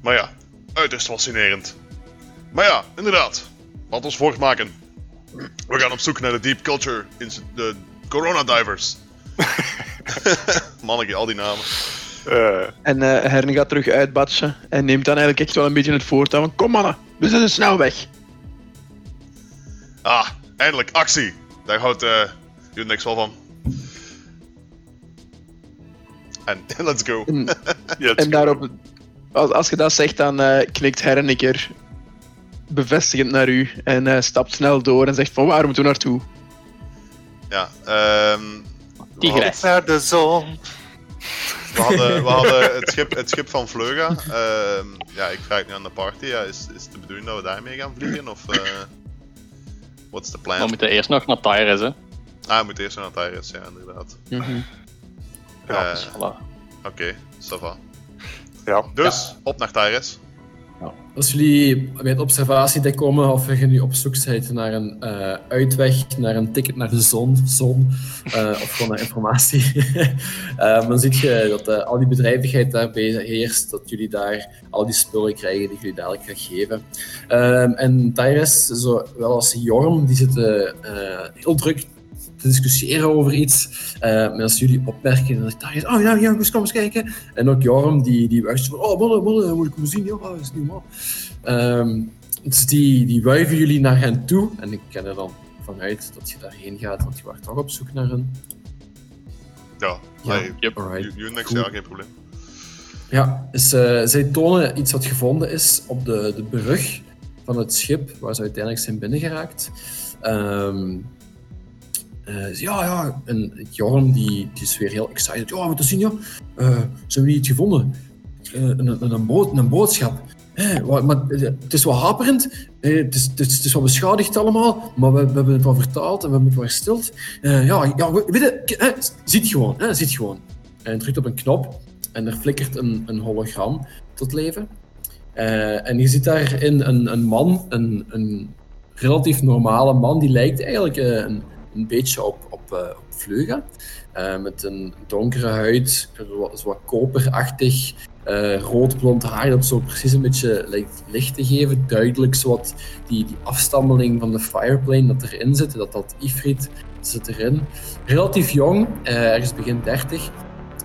Maar ja, uiterst fascinerend. Maar ja, inderdaad. Laat ons voortmaken. We gaan op zoek naar de Deep Culture, Inst- de Corona Divers. <laughs> Manneke, al die namen. Eh, En eh Herne gaat terug uitbatsen en neemt dan eigenlijk echt wel een beetje het voortouw van kom mannen, we zijn snel weg. Ah, eindelijk, actie. Daar houdt eh Unix wel van. En <laughs> let's go. En, <laughs> ja, en daarop, als, als je dat zegt, dan eh, knikt Herne een keer bevestigend naar u en eh, stapt snel door en zegt van waar moeten we naartoe? Ja, ehm Tigres. naar de zon. We hadden, we <laughs> hadden het, schip, het schip van Vleuga. Ehm, ja, ik vraag nu aan de party. Ja, is, is het de bedoeling dat we daarmee gaan vliegen? Of eh what's the plan? We moeten eerst nog naar Tyrus, hè. Ah, we moeten eerst naar Tyrus, ja, inderdaad. Ja, Eh, Voilà. Oké, va. Ja, Dus, op naar Tyrus. Ja. Als jullie bij het observatiedek komen of je nu op zoek bent naar een eh, uitweg, naar een ticket naar de zon, zon eh, <laughs> of gewoon naar informatie, <laughs> eh, dan zie je dat eh, al die bedrijvigheid daarbij heerst, dat jullie daar al die spullen krijgen die ik jullie dadelijk ga geven. Ehm, en Tyrus, zowel als Jorm, die zitten eh, heel druk te discussiëren over iets. Eh, maar als jullie opmerken, dan zegt Tyrus, oh ja, ja, kom eens, kijken. En ook Jorm, die, die wuist van, oh, mannen, mannen, moet ik hem zien? Ja, dat is niet normaal. Ehm, dus die, die wuiven jullie naar hen toe. En ik ken er dan vanuit dat je daarheen gaat, want je was toch op zoek naar hen. Ja, Ja, nee, yep. alright. U- Unix, Cool. ja, geen probleem. Ja, dus eh, zij tonen iets wat gevonden is op de, de brug van het schip waar ze uiteindelijk zijn binnengeraakt. Ehm eh, ja, ja, en Jorm die, die is weer heel excited. Ja, wat te zien, ja. Eh, ze hebben iets gevonden. Eh, een, een, boot, een boodschap. Maar het is wat haperend. Het, is, het, is, het is wat beschadigd allemaal. Maar we, we hebben het wel vertaald en we hebben het wel hersteld. Ja, ja, we- weet je, ziet gewoon, eh, ziet gewoon. En drukt op een knop en er flikkert een, een hologram tot leven. En je ziet daarin een, een man, een, een relatief normale man, die lijkt eigenlijk een, een beetje op, op, eh, op Vleuga. Eh, met een donkere huid, wat, wat koperachtig, eh rood-blond haar, dat zo precies een beetje lijkt licht te geven. Duidelijk zowat die, die afstammeling van de Fireplane dat erin zit, dat dat Ifrit zit erin. Relatief jong, ergens begin 30,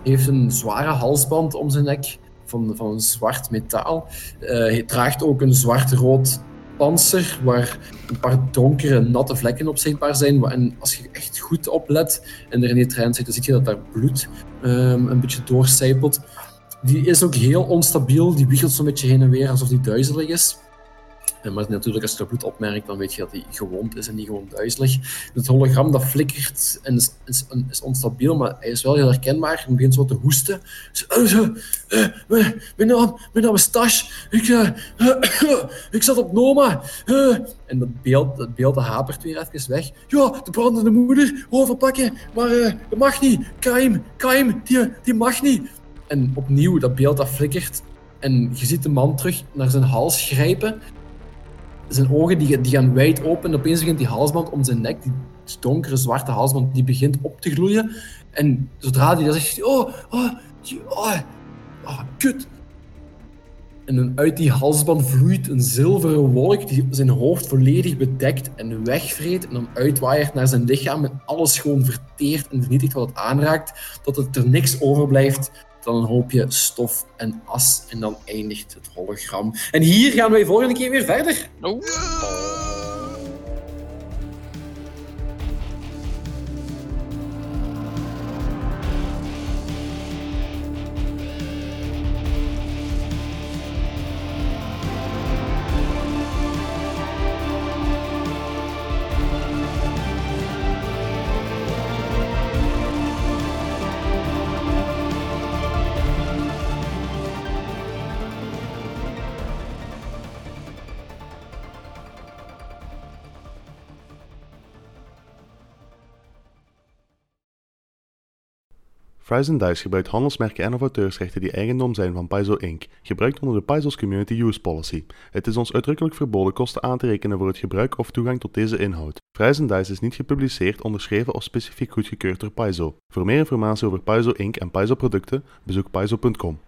heeft een zware halsband om zijn nek van, van zwart metaal. Hij draagt ook een zwart-rood panzer waar een paar donkere, natte vlekken op zichtbaar zijn. En als je echt goed oplet en er in die trein zit, dan zie je dat daar bloed ehm, een beetje doorcijpelt. Die is ook heel onstabiel, die wiegelt zo'n beetje heen en weer alsof die duizelig is. Maar natuurlijk, als je dat bloed opmerkt, dan weet je dat hij gewond is en niet gewoon duizelig. Het hologram dat flikkert en is, is, onstabiel, maar hij is wel heel herkenbaar. Hij begint zo te hoesten. Eh, eh, mijn, naam, is Tash. Ik, eh, ik zat op Noma. eh. en dat beeld, dat beeld dat hapert weer even weg. Ja, de brandende moeder, overpakken. Maar eh, dat mag niet. Kaim, Kaim, die, die mag niet. En opnieuw, dat beeld dat flikkert. En je ziet de man terug naar zijn hals grijpen zijn ogen die, die gaan wijd open. En opeens begint die halsband om zijn nek, die donkere zwarte halsband, die begint op te gloeien. En zodra hij dat zegt, oh, oh, oh, oh, kut. En uit die halsband vloeit een zilveren wolk die zijn hoofd volledig bedekt en wegvreet. En dan uitwaaiert naar zijn lichaam en alles gewoon verteert en vernietigt wat het aanraakt. Tot het er niks overblijft dan een hoopje stof en as. En dan eindigt het hologram. En hier gaan wij volgende keer weer verder. Oeh. Fries Dice gebruikt handelsmerken en of auteursrechten die eigendom zijn van Paizo Inc., gebruikt onder de Paizo's Community Use Policy. Het is ons uitdrukkelijk verboden kosten aan te rekenen voor het gebruik of toegang tot deze inhoud. Fries Dice is niet gepubliceerd, onderschreven of specifiek goedgekeurd door Paizo. Voor meer informatie over Paizo Inc. en Paizo producten, bezoek paizo.com.